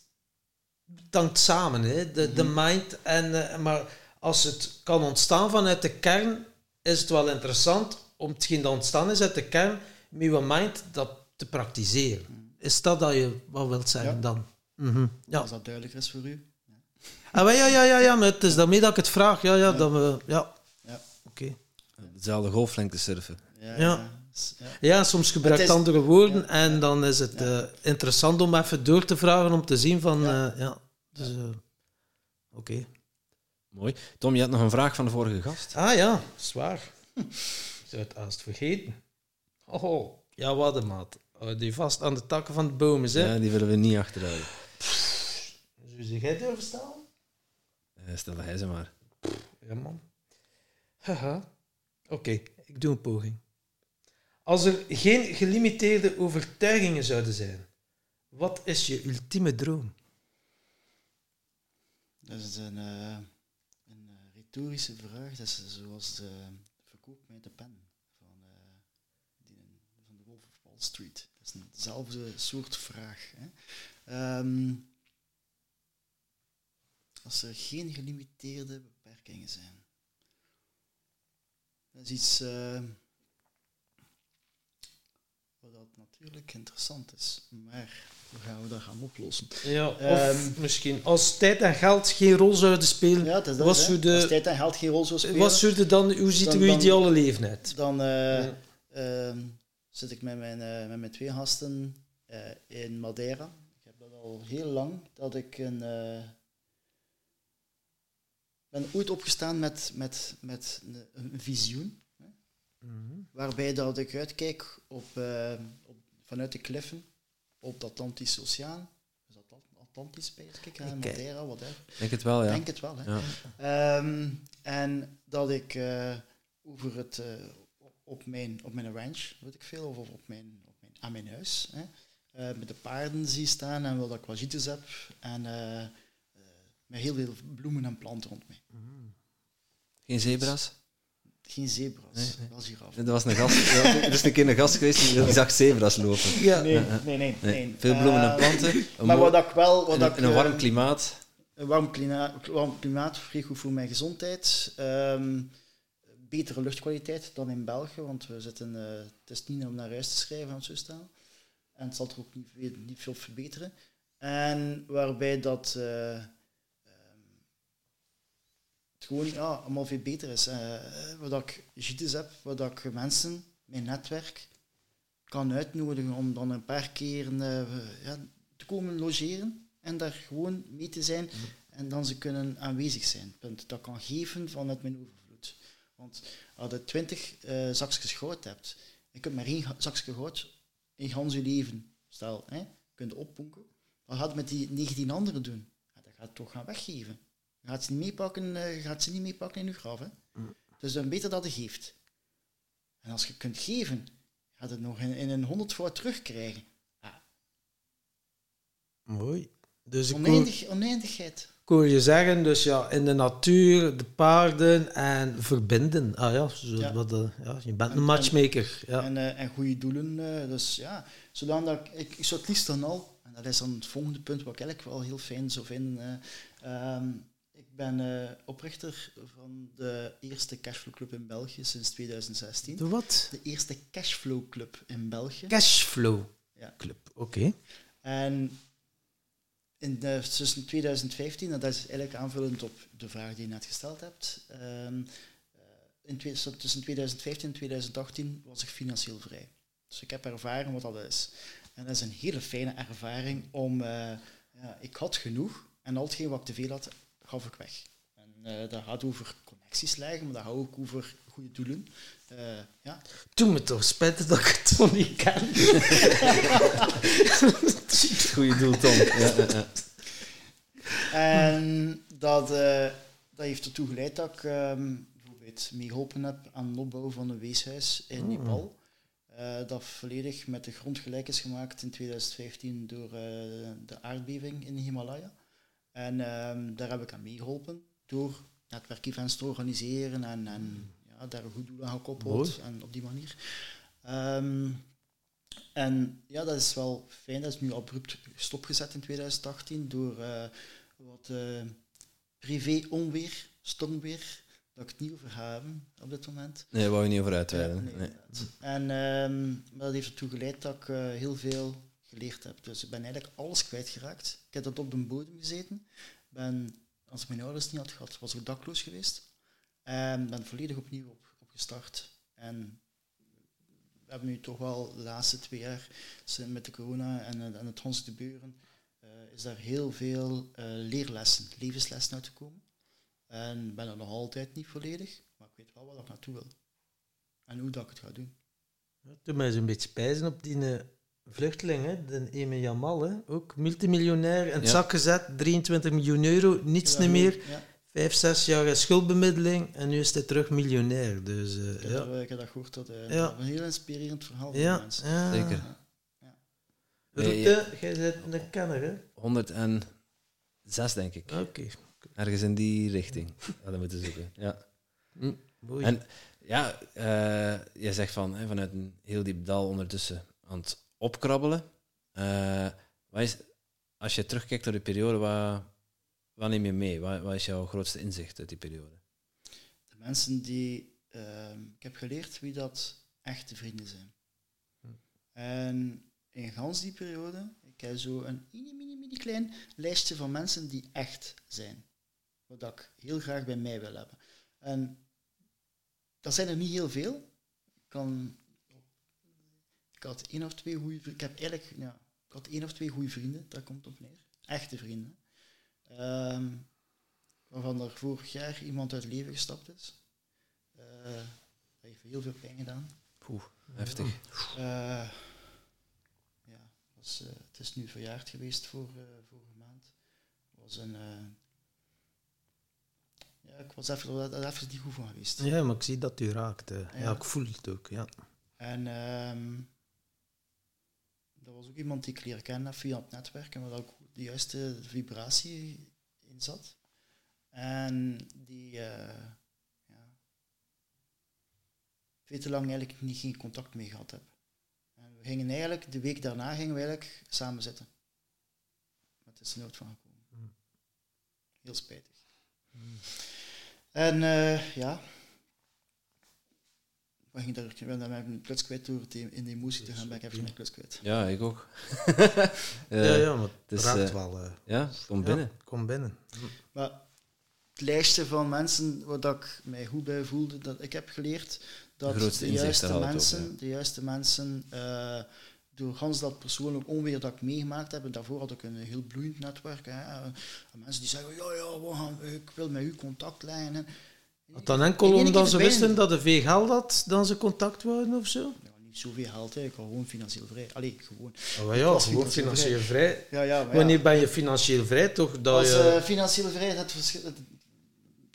dankt samen, hè? De, de mind. En, eh, maar als het kan ontstaan vanuit de kern, is het wel interessant om hetgeen dat ontstaan is uit de kern, met je mind dat te praktiseren. Is dat dat je wat wilt zeggen Ja. dan? Mhm. Ja. Als dat duidelijker is voor u. Ah, wel, ja, ja, ja, ja, maar het is daarmee dat ik het vraag. Ja, ja, dat we, ja. Ja. Oké. Dezelfde golflengte surfen. Ja. Ja. ja. Ja, soms gebruik Het je is- andere woorden en dan is het eh, interessant om even door te vragen om te zien van, Ja. ja, ja dus, eh, oké. Mooi. Tom, je had nog een vraag van de vorige gast. Ah ja, zwaar. Ik zou het haast vergeten. Oh, ja, wat een maat. Die vast aan de takken van de bomen, hè. Ja, die willen we niet achterhouden. Zou je jij durven staan? Eh, stel dat hij ze maar. Ja, man. Haha. Oké, ik doe een poging. Als er geen gelimiteerde overtuigingen zouden zijn, wat is je ultieme droom? Dat is een, eh, een eh, retorische vraag. Dat zoals de verkoop met de pen van, eh, die, van de Wolf of Wall Street. Dat is eenzelfde soort vraag. Hè. Ehm, als er geen gelimiteerde beperkingen zijn. Dat is iets wat natuurlijk interessant is. Maar hoe gaan we dat gaan oplossen? Ja, of Ehm, misschien als tijd en geld geen rol zouden spelen, Ja, dat. wat, hè. zou Als de, tijd en geld geen rol zou spelen, zou de dan, hoe ziet Dan- uw ideale leven uit? dan eh, Ja. ehm, zit ik met mijn, eh, met mijn twee gasten eh, in Madeira. Ik heb dat al heel lang, dat ik een... ben ooit opgestaan met, met, met een, een visioen. Hè, Mhm. waarbij dat ik uitkijk op, op, vanuit de kliffen op het Atlantische Oceaan. Dat At- Atlantisch bij ik, hè, eh, Madeira, whatever. Ik denk het wel, ja. Denk het wel, hè. ja. Ehm, en dat ik eh, over het, eh, op, mijn, op mijn ranch, weet ik veel, of op, mijn, op mijn, aan mijn huis, hè, eh, met de paarden zie staan en wat ik wagites heb. En met heel veel bloemen en planten rond mij. Geen zebra's? Geen zebra's, Nee, giraf. Er was een gast, er is een keer een gast geweest die, zag zebra's lopen. Ja. Nee, nee, nee. Nee. Veel bloemen en Eh, planten. Maar wat ik wel... Wat in, ik, in een warm eh, klimaat. Een warm klimaat, warm klimaat vrij goed voor mijn gezondheid. Ehm, betere luchtkwaliteit dan in België, want we zitten, eh, het is niet om naar huis te schrijven aan zo staan. En het zal er ook niet, veel- niet veel verbeteren. En waarbij dat het gewoon ja, allemaal veel beter is. Eh wat ik gites heb, wat ik mensen, mijn netwerk, kan uitnodigen om dan een paar keer eh, ja, te komen logeren en daar gewoon mee te zijn en dan ze kunnen aanwezig zijn. Punt. Dat kan geven vanuit mijn overvloed. Want als je twintig eh zakjes goud hebt, je kunt maar één zakje goud in gans je leven, stel, hè, kunt opponken, wat gaat het met die 19 anderen doen? Ja, dat gaat het toch gaan weggeven. Gaat ze niet meepakken, eh, gaat ze niet meepakken in je graf. Hè? Dus dan beter dat je geeft. En als je kunt geven, gaat het nog in, in een honderdvoud terugkrijgen. Ja, Mooi. Dus ik hoor, oneindig, oneindigheid. ik hoor je zeggen, dus ja, in de natuur, de paarden en verbinden. Ah ja, zo, Ja. Wat, eh, ja je bent En- een matchmaker. Ja. En, eh, en goede doelen. eh, dus ja, zodat dat ik, ik, zou het liefst dan al, en dat is dan het volgende punt wat ik eigenlijk wel heel fijn zou vinden. eh, ehm, ik ben eh, oprichter van de eerste Cashflow Club in België sinds 2016. De wat? De eerste Cashflow Club in België. Cashflow Ja. Club. Oké. En in de, tussen 2015, en dat is eigenlijk aanvullend op de vraag die je net gesteld hebt, ehm, eh, in tussen 2015 en 2018 was ik financieel vrij. Dus ik heb ervaren wat dat is. En dat is een hele fijne ervaring om... eh, ja, ik had genoeg en al hetgeen wat ik te veel had, gaf ik weg. En eh, dat gaat over connecties leggen, maar dat gaat ook over goede doelen. Eh, ja, Doe me toch spijtig dat ik het nog niet ken. Goeie doel, Tom. Ja, ja, ja. En dat, eh, dat heeft ertoe geleid dat ik ehm, bijvoorbeeld meegeholpen heb aan de opbouw van een weeshuis in Oh. Nepal. Eh, dat volledig met de grond gelijk is gemaakt in 2015 door eh, de aardbeving in de Himalaya. En ehm, daar heb ik aan meegeholpen door netwerkevents te organiseren en, en ja, daar een goed doel aan gekoppeld en op die manier. Ehm, en ja, dat is wel fijn. Dat is nu abrupt stopgezet in 2018 door eh, wat eh, privé-onweer, stormweer, dat ik het niet over hebben op dit moment. Nee, daar wou je niet over Ja, uitweiden. nee. En ehm, maar dat heeft ertoe geleid dat ik eh, heel veel geleerd heb. Dus ik ben eigenlijk alles kwijtgeraakt. Ik heb dat op de bodem gezeten. Ben, als ik mijn ouders niet had gehad, was ik dakloos geweest. En ben volledig opnieuw op, opgestart. En we hebben nu toch wel de laatste twee jaar met de corona en, eh, en het ons gebeuren, eh, is daar heel veel eh, leerlessen, levenslessen uit te komen. En ben er nog altijd niet volledig, maar ik weet wel waar ik naartoe wil. En hoe dat ik het ga doen. Doe mij zo'n beetje spijzen op die vluchteling, hè? de Eme Jamal, hè? ook multimiljonair, in het Ja. zak gezet, 23 miljoen euro, niets Ja, niet meer, Ja, vijf, zes jaar schuldbemiddeling en nu is hij terug miljonair. Dus eh, ik, heb ja. dat, ik heb dat gehoord. Dat, Ja. dat een heel inspirerend verhaal van Ja, mensen. ja. Zeker. Nee, Roete, jij bent een kenner, hè? 106, denk ik. Oké. Ergens in die richting hadden we moeten zoeken. Ja. Hm, mooi. En ja, eh jij zegt van hè, vanuit een heel diep dal ondertussen aan het opkrabbelen. Eh, wat is, als je terugkijkt naar die periode, wat, wat neem je mee? Wat, wat is jouw grootste inzicht uit die periode? De mensen die... ehm, ik heb geleerd wie dat echte vrienden zijn. En in gans die periode, ik heb zo een mini, mini, mini klein lijstje van mensen die echt zijn. Wat ik heel graag bij mij wil hebben. En dat zijn er niet heel veel. Ik kan, ik had één of twee goede vrienden. Ik heb eigenlijk, ja, ik had één of twee goede vrienden, daar komt op neer. Echte vrienden. Ehm, waarvan er vorig jaar iemand uit het leven gestapt is. Eh, dat heeft heel veel pijn gedaan. Poeh, heftig. Eh, ja, was, eh, het is nu verjaard geweest voor, eh, vorige maand. Het was een... eh, ja, ik was even, er even niet goed van geweest. Ja, maar ik zie dat u raakt. hè. Ja, Ja. ik voel het ook. Ja. En ehm er was ook iemand die ik leren kennen via het netwerk en waar ook de juiste vibratie in zat. En die eh, ja, veel te lang eigenlijk niet geen contact mee gehad heb. En we gingen eigenlijk, de week daarna gingen we eigenlijk samen zitten. Maar het is er nooit van gekomen. Hmm. Heel spijtig. En eh, ja, maar ging daar, ik ben dan mijn kluts kwijt door in de emotie te gaan, ben ik even mijn kluts kwijt. Ja, ik ook. ja, Eh, ja, maar het dus, raakt eh, wel. eh. Ja, kom Ja, binnen. kom binnen. Maar het lijstje van mensen waar dat ik mij goed bij voelde, dat ik heb geleerd dat De juiste mensen, ja. de juiste mensen eh, door gans dat persoonlijk onweer dat ik meegemaakt heb, en daarvoor had ik een heel bloeiend netwerk. Hè, en mensen die zeggen, ja, ja, we gaan, ik wil met u contact leggen. Had dan enkel omdat ze wisten dat de geld had, dan ze contact wouden of zo? ja, niet zoveel geld, hè. ik gewoon financieel vrij. Allee, gewoon. Oh, ja, gewoon financieel financieel vrij. Ja, ja. Wanneer ben je financieel vrij? Toch dat eh, financiële vrijheid, het verschil,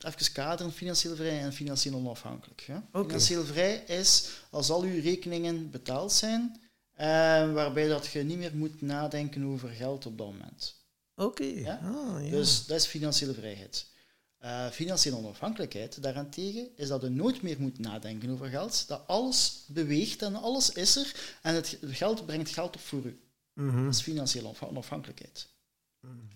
even kaderen, financieel vrij en financieel onafhankelijk. Hè? Financieel vrij is als al uw rekeningen betaald zijn, eh, waarbij dat je niet meer moet nadenken over geld op dat moment. Oké. Ah. Dus dat is financiële vrijheid. Eh, financiële onafhankelijkheid daarentegen is dat je nooit meer moet nadenken over geld, dat alles beweegt en alles is er en het geld brengt geld op voor u. Mhm. Dat is financiële onaf- onafhankelijkheid.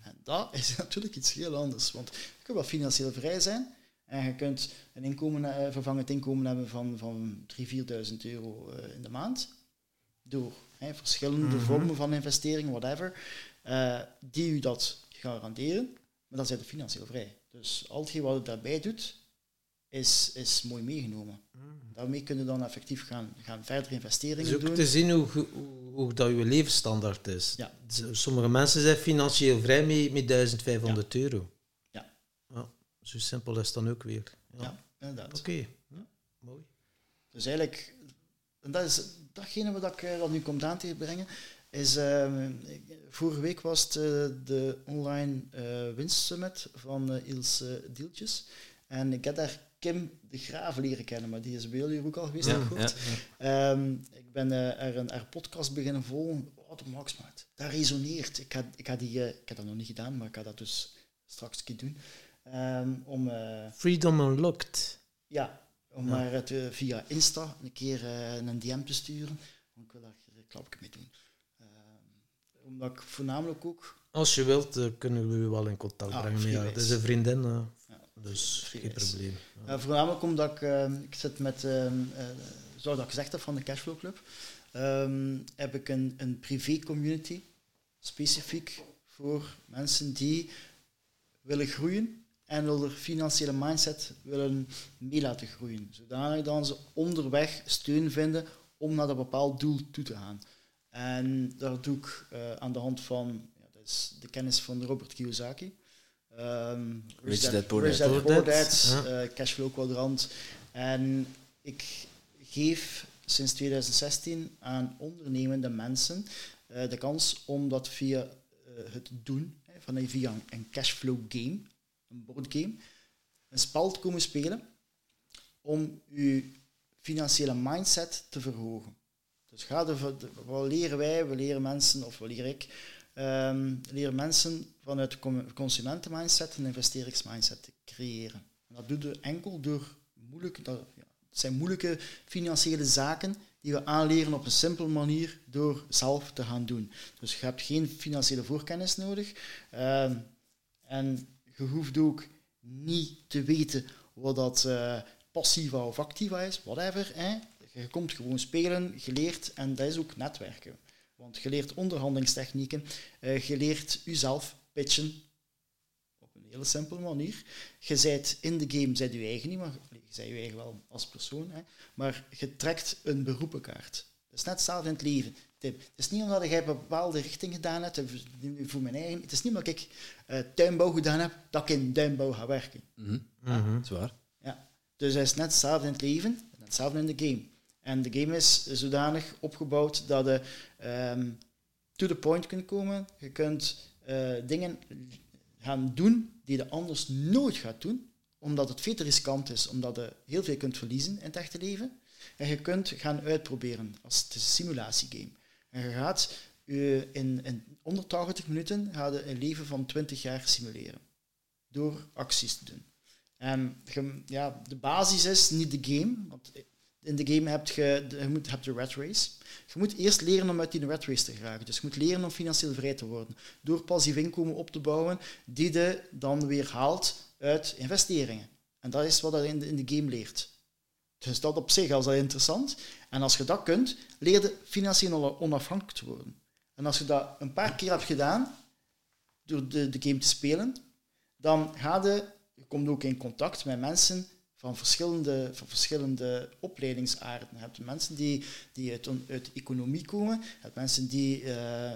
En dat is natuurlijk iets heel anders. Want je kunt wel financieel vrij zijn en je kunt een inkomen, eh, vervangend inkomen hebben van, van 3.000, 4.000 euro eh, in de maand. Door hè, verschillende Mhm. vormen van investeringen, whatever, die u dat garanderen. Maar dan zijn je financieel vrij. Dus al hetgeen wat je daarbij doet, is, is mooi meegenomen. Daarmee kun je dan effectief gaan, gaan verder Het is investeringen ook doen. te zien hoe, hoe, hoe dat je levensstandaard is. Ja. Z- Sommige mensen zijn financieel vrij met, met 1500 euro. Ja. ja. Zo simpel is het dan ook weer. Ja. Ja, inderdaad. Oké. Ja, mooi. Dus eigenlijk, en dat is datgene wat ik er al nu komt aan te brengen, is, ehm, vorige week was het eh, de online eh winstsummit van eh Ilse Dieltjes. En ik heb daar Kim de Graaf leren kennen, maar die is bij jullie ook al geweest, Ja, ja. Ehm, ik ben eh, er een haar podcast beginnen volgen. Wat een max, maat. Dat resoneert. Ik, ga, ik, ga die, ik heb dat nog niet gedaan, maar ik ga dat dus straks een keer doen. Ehm, om... eh, Freedom Unlocked. ja, om Ja. maar het via Insta een keer een DM te sturen. Ik wil daar een klapje mee doen. Omdat ik voornamelijk ook... Als je wilt, eh, kunnen we u wel in contact Ah, brengen. vrijwijs. Het is een vriendin, eh, Ja, dus geen probleem. Ja. eh, voornamelijk omdat ik... ehm, ik zit met... eh, zoals dat ik gezegd heb van de Cashflow Club. ehm, heb ik een, een privé community. Specifiek voor mensen die willen groeien en willen financiële mindset willen mee laten groeien. Zodanig dat ze onderweg steun vinden om naar dat bepaald doel toe te gaan. En daar doe ik eh, aan de hand van ja, dat is de kennis van Robert Kiyosaki. Ehm, Rich Dad, Poor Dad. Eh, Cashflow Quadrant. En ik geef sinds 2016 aan ondernemende mensen eh, de kans om dat via eh, het doen, van, via een- een cashflow game, een boardgame, een spel te komen spelen om je financiële mindset te verhogen. Dus ga er, wat leren wij, we leren mensen, of wat leer ik, ehm, leren mensen vanuit de consumentenmindset een investeringsmindset te creëren. En dat doe je enkel door moeilijke, dat, zijn moeilijke financiële zaken die we aanleren op een simpele manier door zelf te gaan doen. Dus je hebt geen financiële voorkennis nodig. Ehm, en je hoeft ook niet te weten wat dat eh, passiva of activa is, whatever. Hè. Je komt gewoon spelen, geleerd en dat is ook netwerken. Want je leert onderhandelingstechnieken, eh, je leert jezelf pitchen op een hele simpele manier. Je zijt in de game, zijt je eigen niet, maar je zijt je eigen wel als persoon. Hè. Maar je trekt een beroepenkaart. Het is net hetzelfde in het leven. Tim. Het is niet omdat jij een bepaalde richting gedaan hebt, voor mijn eigen. Het is niet omdat ik uh, tuinbouw gedaan heb, dat ik in tuinbouw ga werken. Mhm. Dat is waar. Ja. Dus het is net hetzelfde in het leven, net hetzelfde in de game. En de game is zodanig opgebouwd dat je um, to the point kunt komen. Je kunt uh, dingen gaan doen die je anders nooit gaat doen, omdat het veel riskant is, omdat je heel veel kunt verliezen in het echte leven. En je kunt gaan uitproberen als het een simulatiegame. En je gaat je in, in onder 80 minuten een leven van 20 jaar simuleren. Door acties te doen. En ja, de basis is niet de game. Want in de game heb je, je moet, hebt de red race. Je moet eerst leren om uit die red race te geraken. Dus je moet leren om financieel vrij te worden. Door passief inkomen op te bouwen, die je dan weer haalt uit investeringen. En dat is wat je in de, in de game leert. Dus dat op zich is al interessant. En als je dat kunt, leer je financieel onafhankelijk te worden. En als je dat een paar keer hebt gedaan, door de, de game te spelen, dan ga je, je komt ook in contact met mensen van verschillende, van verschillende opleidingsaarden. Je hebt mensen die, die uit, uit economie komen, je hebt mensen die uh,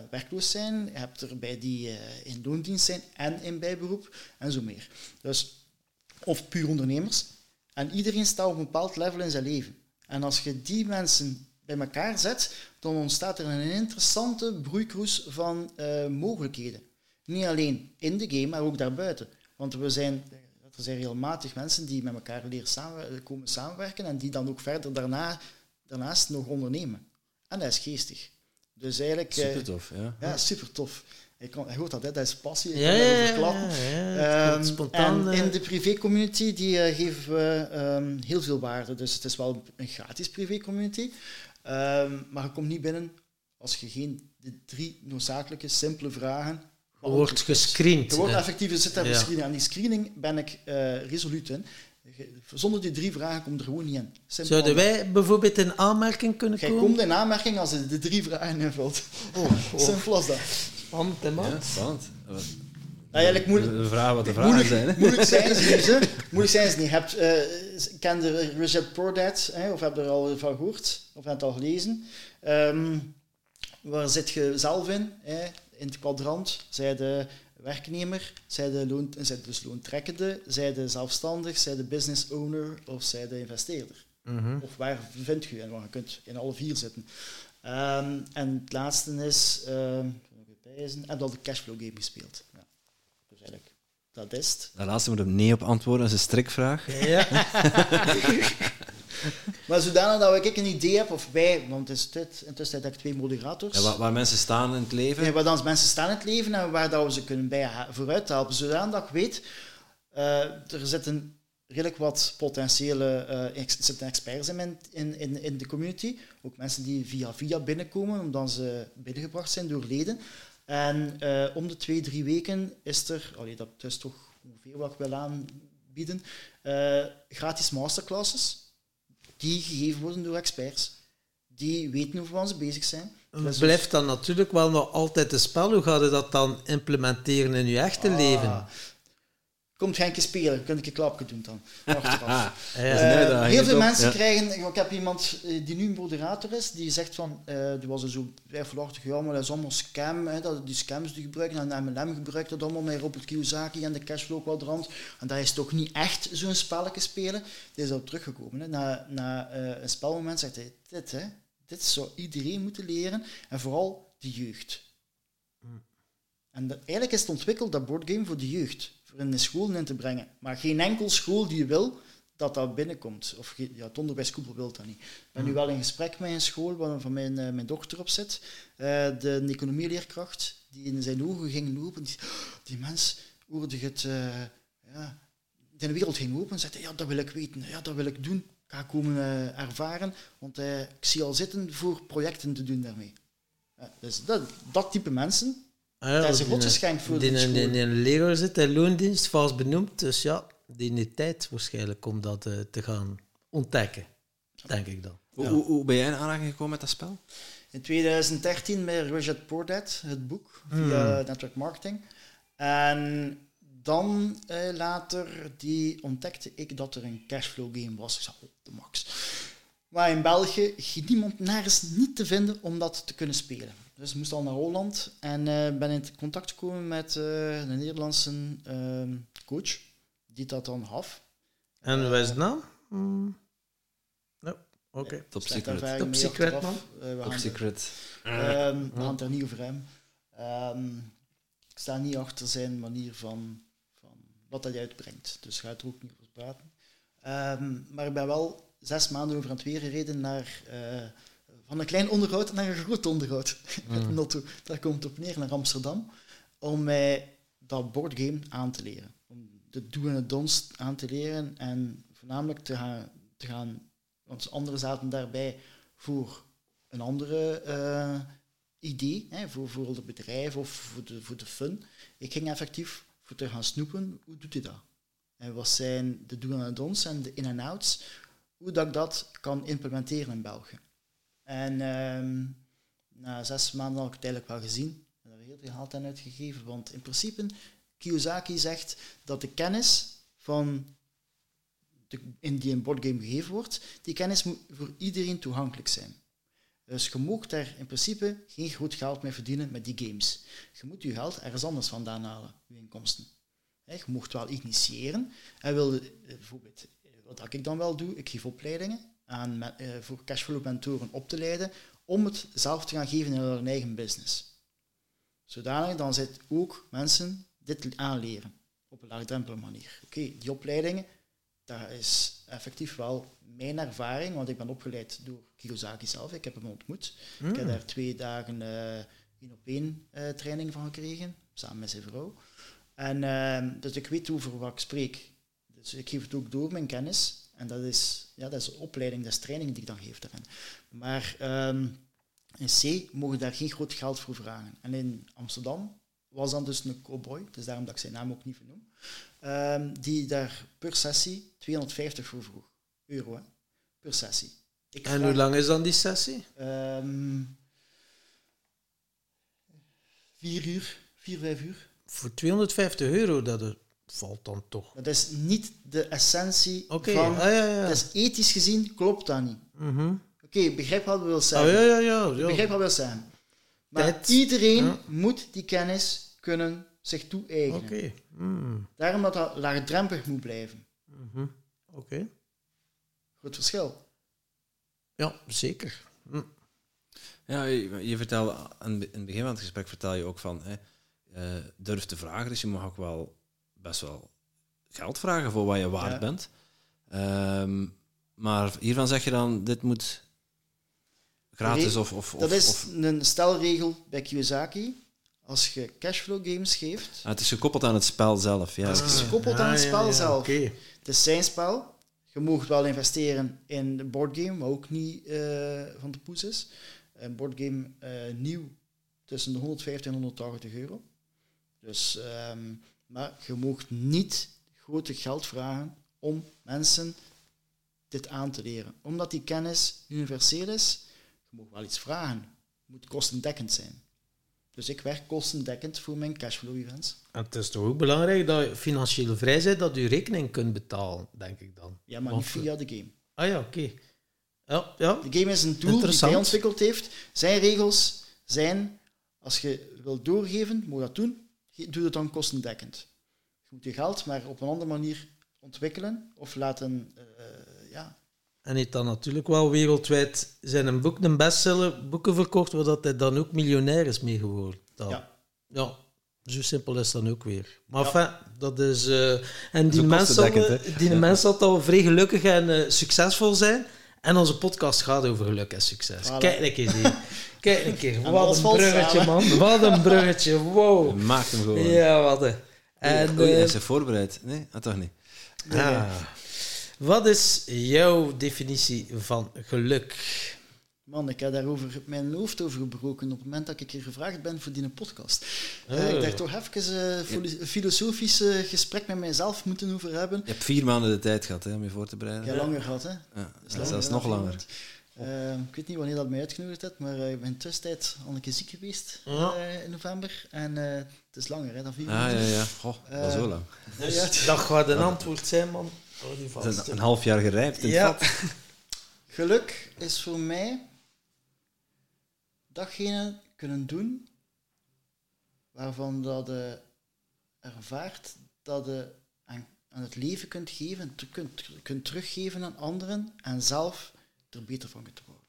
werkloos zijn, je hebt erbij die uh, in loondienst zijn en in bijberoep en zo meer. Dus, of puur ondernemers. En iedereen staat op een bepaald level in zijn leven. En als je die mensen bij elkaar zet, dan ontstaat er een interessante broeikroes van uh, mogelijkheden. Niet alleen in de game, maar ook daarbuiten. Want we zijn, er zijn regelmatig mensen die met elkaar leren samen, komen samenwerken en die dan ook verder daarna, daarnaast nog ondernemen. En dat is geestig. Dus eigenlijk... Super eh, tof, ja. Ja, super tof. Ik kan, hoort dat, hè? dat is passie. Ik ja, kan ja, ja, um, spontaan, en in de privé-community die, uh, geven we um, heel veel waarde. Dus het is wel een gratis privé-community. Um, maar je komt niet binnen als je geen de drie noodzakelijke, simpele vragen... Je wordt gescreend. Je wordt effectief zit daar screening. En die screening ben ik uh, resoluut in. Zonder die drie vragen komt er gewoon niet in. Simpel Zouden wij bijvoorbeeld in aanmerking kunnen Jij komen? Jij komt in aanmerking als je de drie vragen invult. Oh, oh. Simpel als dat. Spannend, hè, man? Ja, spannend. Eigenlijk moeilijk, de vraag wat de vragen moeilijk, zijn. Hè? Moeilijk zijn ze niet. Moeilijk zijn ze niet. Hebt, uh, kende Richard Pordad, of heb je er al van gehoord? Of heb je het al gelezen? Um, waar zit je zelf in? Hè? In het kwadrant. Zij de werknemer, zij de, loon, zij dus loontrekkende, zij de zelfstandig, zij de business owner of zij de investeerder. Mm -hmm. Of waar vind je? En je kunt in alle vier zitten. Um, en het laatste is... Um, en dat de cashflow game gespeeld. Ja. Dus eigenlijk, dat is het. De laatste moet hem nee op antwoorden, dat is een strikvraag. Ja. maar zodanig dat ik een idee heb, of wij, want het is dit, intussen heb ik twee moderators. Ja, waar, waar, mensen staan in het leven. Ja, waar dan mensen staan in het leven en waar dat we ze kunnen bij vooruit helpen. Zodanig dat ik weet, uh, er zitten redelijk wat potentiële uh, zitten experts in, in, in, in de community. Ook mensen die via via binnenkomen, omdat ze binnengebracht zijn door leden. En uh, om de twee, drie weken is er, allee, dat is toch ongeveer wat ik wil aanbieden, uh, gratis masterclasses die gegeven worden door experts. Die weten over wat ze bezig zijn. Het blijft dan natuurlijk wel nog altijd een spel. Hoe ga je dat dan implementeren in je echte ah, leven? Komt geen keer spelen, kun ik een klapje doen dan. Achteraf. ja. uh, heel veel mensen ja. krijgen... Ik heb iemand die nu moderator is, die zegt van... Uh, die was er zo twijfelachtig, ja, maar dat is allemaal scam. Hè, dat, die scams die gebruiken, en MLM gebruikt dat allemaal met Robert Kiyosaki en de cashflow kwadrant. En dat is toch niet echt zo'n spelletje spelen. Die is al teruggekomen. Hè. Na, na uh, een spelmoment zegt hij, dit, hè, dit zou iedereen moeten leren. En vooral de jeugd. Hmm. En dat, eigenlijk is het ontwikkeld, dat boardgame, voor de jeugd in de school in te brengen. Maar geen enkel school die wil dat dat binnenkomt. Of ja, het onderwijs wil dat niet. Ik ben nu wel in gesprek met een school waar van mijn, uh, mijn dochter op zit. Uh, de economieleerkracht, die in zijn ogen ging lopen. Die, die mens hoorde het... Uh, ja, de wereld ging open en zei, ja, dat wil ik weten. Ja, dat wil ik doen. Ik ga komen ervaren. Want ik zie al zitten voor projecten te doen daarmee. dus dat, dat type mensen, dat is een godsgeschenk voor die, de school. Die in een leraar zit in loondienst, vast benoemd. Dus ja, die heeft tijd waarschijnlijk om dat uh, te gaan ontdekken, denk ik dan. Ja. Hoe, hoe, ben jij in aanraking gekomen met dat spel? In 2013 met Richard Pordad, het boek, via hmm. Network Marketing. En dan uh, later die ontdekte ik dat er een cashflow game was. Ik zei, op de max. Maar in België ging niemand nergens niet te vinden om dat te kunnen spelen. Dus ik moest al naar Holland en eh, ben in contact gekomen met uh, een Nederlandse uh, coach, die dat dan gaf. En wat is het naam? Hmm. No. Oké. Top secret. Top secret, man. Eh, we Top gaan- secret. Ehm, we gaan het er niet over hebben. Ehm, ik sta niet achter zijn manier van, van wat hij uitbrengt. Dus ga er ook niet over praten. Ehm, maar ik ben wel zes maanden over aan het weer gereden naar, eh, van een klein onderhoud naar een groot onderhoud. Auto. Daar komt op neer, naar Amsterdam. Om mij dat boardgame aan te leren. Om de do en de don'ts aan te leren. En voornamelijk te gaan, te gaan want anderen zaten daarbij voor een andere eh, idee, hè, voor, voor het bedrijf of voor de, voor de fun. Ik ging effectief voor te gaan snoepen, hoe doet hij dat? En wat zijn de do en don'ts en de in- en outs, hoe dat ik dat kan implementeren in België. En ehm, na zes maanden had ik het eigenlijk wel gezien. En heb ik heel veel geld aan uitgegeven, want in principe, Kiyosaki zegt dat de kennis van de, in die een boardgame gegeven wordt, die kennis moet voor iedereen toegankelijk zijn. Dus je mag daar in principe geen groot geld mee verdienen met die games. Je moet je geld ergens anders vandaan halen, je inkomsten. Je mocht wel initiëren. En wil, eh, bijvoorbeeld, eh, wat ik dan wel doe, ik geef opleidingen aan, eh, voor cashflow mentoren op te leiden om het zelf te gaan geven in hun eigen business. Zodanig dan zit ook mensen dit aanleren op een laagdrempelige manier. Oké, die opleidingen, dat is effectief wel mijn ervaring, want ik ben opgeleid door Kiyosaki zelf. Ik heb hem ontmoet. Ik heb daar twee dagen eh één op één eh, training van gekregen, samen met zijn vrouw. En ehm, dus ik weet over wat ik spreek. Dus ik geef het ook door, mijn kennis. En dat is, ja, dat is opleiding, dat is training die ik dan geef daarin. Maar ehm, in C mogen daar geen groot geld voor vragen. En in Amsterdam was dan dus een cowboy, dus daarom dat ik zijn naam ook niet vernoem, ehm, die daar per sessie 250 voor vroeg. Euro, hè, per sessie. Ik En vraag- hoe lang is dan die sessie? Ehm, vier uur, vier, vijf uur. Voor 250 euro, dat er- valt dan toch. Dat is niet de essentie Oké, van... ah, ja, ja. Dat is ethisch gezien, klopt dat niet. Mhm. Oké, begrijp wat we willen Oh, zeggen. ja, ja, ja. Begrijp wat we willen zeggen. Maar Tijd. iedereen Ja. moet die kennis kunnen zich toe-eigenen. Oké. Mm. Daarom dat dat laagdrempelig moet blijven. Mhm. Oké. Goed verschil. Ja, zeker. Hm. Ja, je, je vertelde aan in het begin van het gesprek vertel je ook van hè, eh, durf te vragen, dus je mag ook wel best wel geld vragen voor wat je waard Ja. bent. Ehm, maar hiervan zeg je dan, dit moet gratis of, of, Dat of, is of- een stelregel bij Kiyosaki. Als je cashflow games geeft, Ah, het is gekoppeld aan het spel zelf. Ja, Dat is oké. gekoppeld aan Ah, het ja, spel ja, zelf. Oké. Het is zijn spel. Je mag wel investeren in een boardgame, maar ook niet eh, van de poes is. Een boardgame eh, nieuw tussen de 150 en 180 euro. Dus, ehm, maar je mag niet grote geld vragen om mensen dit aan te leren. Omdat die kennis universeel is, je mag wel iets vragen. Het moet kostendekkend zijn. Dus ik werk kostendekkend voor mijn cashflow events. En het is toch ook belangrijk dat je financieel vrij bent, dat je rekening kunt betalen, denk ik dan. Ja, maar niet via de game. Ah ja, oké. Ja, ja. De game is een tool die hij ontwikkeld heeft. Zijn regels zijn, als je wilt doorgeven, moet je dat doen. Doe het dan kostendekkend. Je moet je geld maar op een andere manier ontwikkelen of laten, eh, ja, En heeft dan natuurlijk wel wereldwijd zijn een boek, een bestseller, boeken verkocht, waar dat hij dan ook miljonair is mee geworden. Dan. Ja. ja, zo simpel is het dan ook weer. Maar Ja. enfin, dat is... eh, en die ook mens, zal, kostendekkend, hè? die Ja. mens zal al vrij gelukkig en eh, succesvol zijn. En onze podcast gaat over geluk en succes. Voilà. Kijk een keer, die. Kijk een keer. Wat een bruggetje, samen. man. Wat een bruggetje. Wow. Maak hem gewoon. Ja, wat een... En, Oei, hij eh, is er voorbereid. Nee, ah, toch niet. ah. Wat is jouw definitie van geluk? Man, ik heb daarover mijn hoofd over gebroken op het moment dat ik hier gevraagd ben voor die podcast. Eh, Oh. ik dacht toch even eh, een filosofisch gesprek met mijzelf moeten over hebben. Je hebt vier maanden de tijd gehad hè, om je voor te Ik bereiden. heb langer gehad, hè. Ja, Dat is zelfs nog langer. Eh, ik weet niet wanneer dat mij uitgenodigd heeft, maar eh, ik ben tussentijd al een keer ziek geweest Ja. eh, in november. En eh, het is langer hè, dan vier Ah, maanden. ja, ja. Goh, wel zo lang. Dus Ja. dat gaat een antwoord zijn, man. Die vast. een, een half jaar gerijpt in Ja. het vat. Geluk is voor mij datgene kunnen doen waarvan dat je ervaart dat je aan, aan het leven kunt geven, kunt, kunt teruggeven aan anderen en zelf er beter van kunt worden.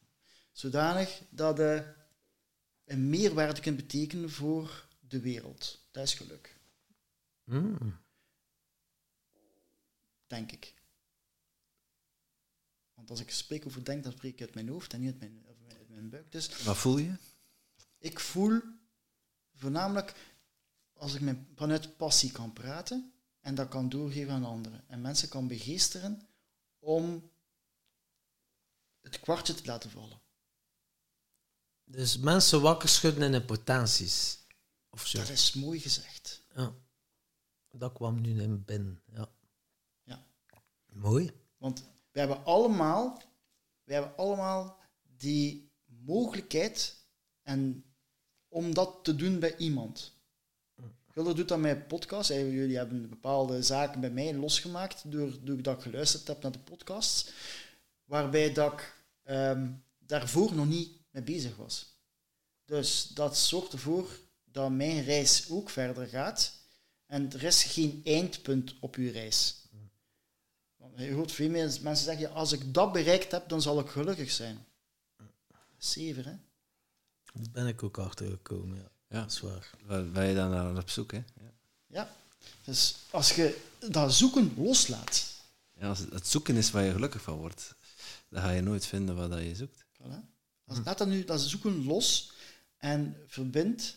Zodanig dat je een meerwaarde kunt betekenen voor de wereld. Dat is geluk, Mm. denk ik. Want als ik spreek over denk, dan spreek ik uit mijn hoofd en niet uit mijn, mijn buik. Dus Wat voel je? ik voel voornamelijk als ik mijn, vanuit passie kan praten en dat kan doorgeven aan anderen. En mensen kan begeesteren om het kwartje te laten vallen. Dus mensen wakker schudden in hun potenties. Of zo. Dat is mooi gezegd. Ja. Dat kwam nu in binnen. Ja. Ja. Mooi. Want we hebben allemaal, we hebben allemaal die mogelijkheid en om dat te doen bij iemand. Gulder doet dat met podcast. Jullie hebben bepaalde zaken bij mij losgemaakt door, door dat ik geluisterd heb naar de podcasts, waarbij dat ik ehm, daarvoor nog niet mee bezig was. Dus dat zorgt ervoor dat mijn reis ook verder gaat en er is geen eindpunt op uw reis. Want Je hoort veel mensen zeggen, als ik dat bereikt heb, dan zal ik gelukkig zijn. Zeven, hè? Daar ben ik ook achter gekomen. Ja. Ja. Dat is waar. Waar ben je dan naar op zoek? Hè? Ja. Ja. Dus als je dat zoeken loslaat, Ja, als het, het zoeken is waar je gelukkig van wordt, dan ga je nooit vinden wat dat je zoekt. voilà. als, laat dat nu dat zoeken los en verbind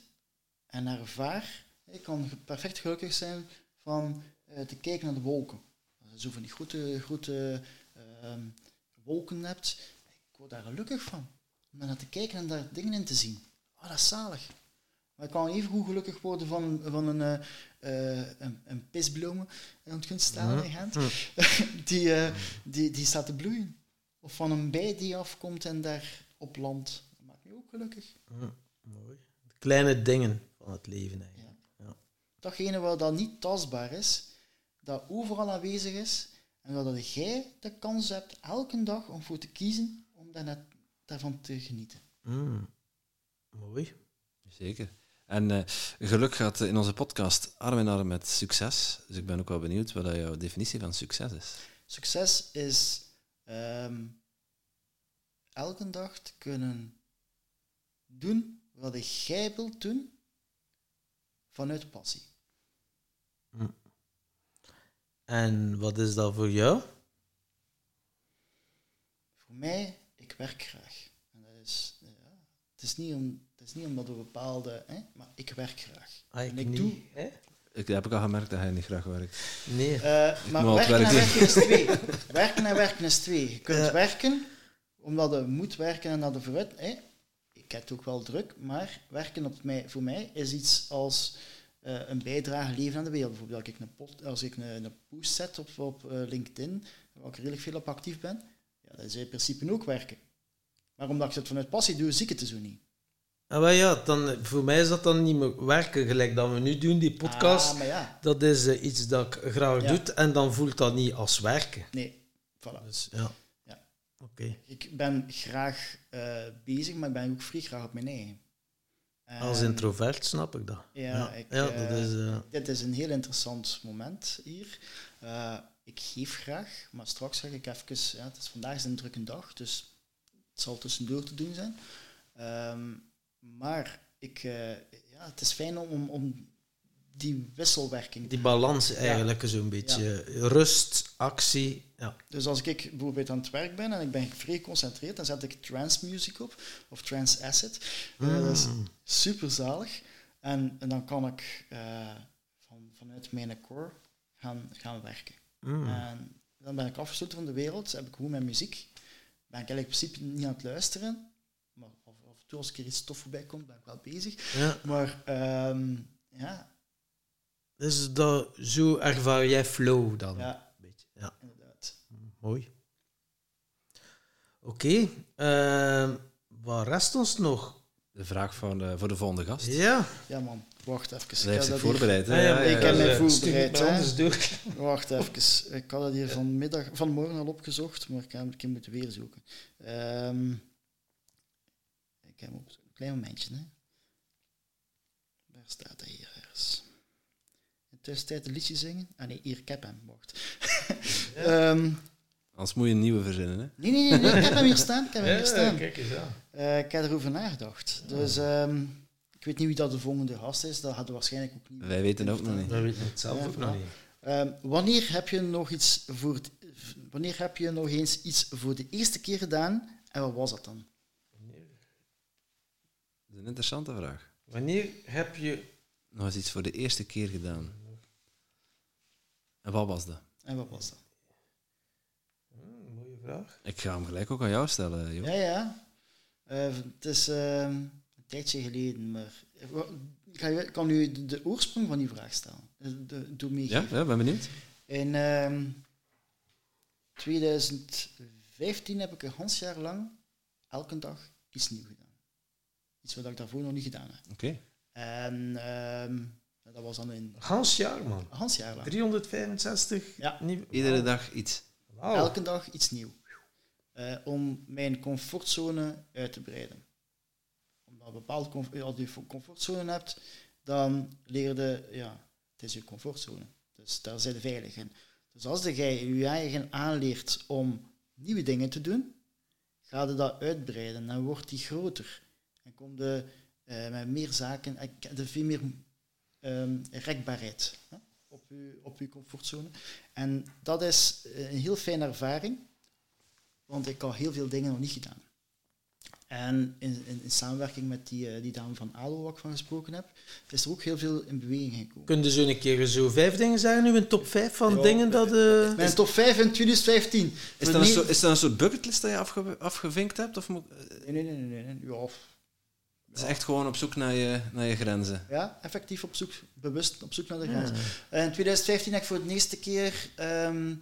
en ervaar. Je kan perfect gelukkig zijn van eh, te kijken naar de wolken. Als je zo van die grote, grote ehm, wolken hebt, ik word daar gelukkig van. Om daar naar te kijken en daar dingen in te zien. Oh, dat is zalig. Maar ik kan even goed gelukkig worden van, van een, eh, een, een pisbloemen staan in Gent. die, eh, die, die staat te bloeien. Of van een bij die afkomt en daar op land. Dat maakt me ook gelukkig. Mooi. De kleine dingen van het leven eigenlijk. Ja. Datgene wat dat niet tastbaar is, dat overal aanwezig is, en dat jij de kans hebt elke dag om voor te kiezen om daarna, daarvan te genieten. Mm. Mooi. Zeker. En eh, geluk gaat in onze podcast arm in arm met succes. Dus ik ben ook wel benieuwd wat dat jouw definitie van succes is. Succes is ehm, elke dag te kunnen doen wat jij wilt doen vanuit passie. En wat is dat voor jou? Voor mij, ik werk graag. En dat is, ja, het, is niet om, het is niet omdat we bepaalde, hè, maar ik werk graag. Ah, en ik niet, doe, hè? Ik heb ook al gemerkt dat hij niet graag werkt. Nee. Eh, maar werken en werken. is twee. werken en werken is twee. Je kunt Ja. werken omdat je moet werken en dat je vooruit... Hè, ik heb het ook wel druk, maar werken op mij, voor mij is iets als eh, een bijdrage leveren aan de wereld. Bijvoorbeeld als ik een, post, als ik een, een post zet op, op eh, LinkedIn, waar ik redelijk veel op actief ben, ja, dat is in principe ook werken. Maar omdat ik het vanuit passie doe, zie ik het zo niet. Ah, maar ja, dan, voor mij is dat dan niet meer werken gelijk dat we nu doen, die podcast. Ah, maar ja, Dat is eh, iets dat ik graag Ja. doe en dan voelt dat niet als werken. nee. Voilà. Dus ja. Ja. Oké. Ik ben graag eh, bezig, maar ik ben ook vrij graag op mijn eigen. Als introvert snap ik dat. Ja, ja, ik, ja, dat is... eh, Dit is een heel interessant moment hier. Ik geef graag, maar straks zeg ik even, ja, het is vandaag is een drukke dag, dus het zal tussendoor te doen zijn. Ehm, maar ik, eh, ja, het is fijn om, om, die wisselwerking die balans eigenlijk zo'n beetje. Rust, actie. Ja. Dus als ik bijvoorbeeld aan het werk ben en ik ben vrij geconcentreerd, dan zet ik trance music op, of trance acid. Eh, dat is super zalig. En, en dan kan ik eh, van, vanuit mijn core gaan, gaan werken. Mm. En dan ben ik afgesloten van de wereld, heb ik gewoon mijn muziek. Ben ik eigenlijk in principe niet aan het luisteren, maar af, af en toe als er iets tof voorbij komt, ben ik wel bezig. Ja. Maar ehm, ja, Dus dat, zo ervaar jij flow dan. ja, Beetje. Ja. inderdaad. Mooi. Oké. ehm, wat rest ons nog? De vraag van, eh, voor de volgende gast. Ja. Ja man. Wacht even. Dat heeft zich hier- voorbereid. hè? Ah, ja, Ja, ik ja, heb ja. mij voorbereid. Wacht even. Ik had het hier vanmiddag, vanmorgen al opgezocht, maar ik heb het een keer moeten weer zoeken. Ehm, ik heb hem op een klein momentje. Hè. Waar staat hij hier ergens? In tussentijd een liedje zingen? Ah nee, hier, ik heb hem. Wacht. Ehm, Anders moet je een nieuwe verzinnen. Hè? nee, nee, nee, nee, ik heb hem hier staan. Ik heb hem hier Ja, staan. kijk eens aan. Eh, ik heb erover nagedacht. Dus ehm, ik weet niet wie dat de volgende gast is. Dat hadden we waarschijnlijk ook niet. Wij weten ook nog niet. Dat weet ik het zelf Ja, ook nog niet. Ehm, wanneer heb je nog iets voor het- wanneer heb je nog eens iets voor de eerste keer gedaan en wat was dat dan? Dat is een interessante vraag. Wanneer heb je... Nog eens iets voor de eerste keer gedaan. En wat was dat? En wat was dat? Hmm, mooie vraag. Ik ga hem gelijk ook aan jou stellen, joh. Ja, ja. Eh, het is ehm, tijdje geleden, maar ik kan u de, de oorsprong van die vraag stellen. De, doe Ja, meegeven. ja ben benieuwd. In ehm 2015 heb ik een half jaar lang elke dag iets nieuws gedaan. Iets wat ik daarvoor nog niet gedaan heb. Oké. En ehm, dat was dan in Hans jaar, man. een half jaar lang. 365 Ja. nieuw- Iedere dag iets. Wauw. Elke dag iets nieuws. Eh, om mijn comfortzone uit te breiden. Bepaalde comf- als je comfortzone hebt, dan leer je, ja, het is je comfortzone. Dus daar zit veilig in. Dus als je je eigen aanleert om nieuwe dingen te doen, ga je dat uitbreiden en wordt die groter. En kom je eh, met meer zaken, je veel meer ehm, rekbaarheid hè, op, je, op je comfortzone. En dat is eh, een heel fijne ervaring, want ik had heel veel dingen nog niet gedaan. En in, in, in samenwerking met die, eh, die dame van ADO, waar ik van gesproken heb, is er ook heel veel in beweging gekomen. Kun je zo een keer zo vijf dingen zeggen, nu een top vijf van Ja, dingen dat... eh Mijn top 5 in 2015. Is dat, een soort, is dat een soort bucketlist dat je afge, afgevinkt hebt? Of moet, Nee, nee, nee. nee, nee. Ja, het is echt gewoon op zoek naar je, naar je grenzen. ja, effectief op zoek, bewust op zoek naar de grens. Eh, In 2015 heb ik voor de eerste keer, ehm,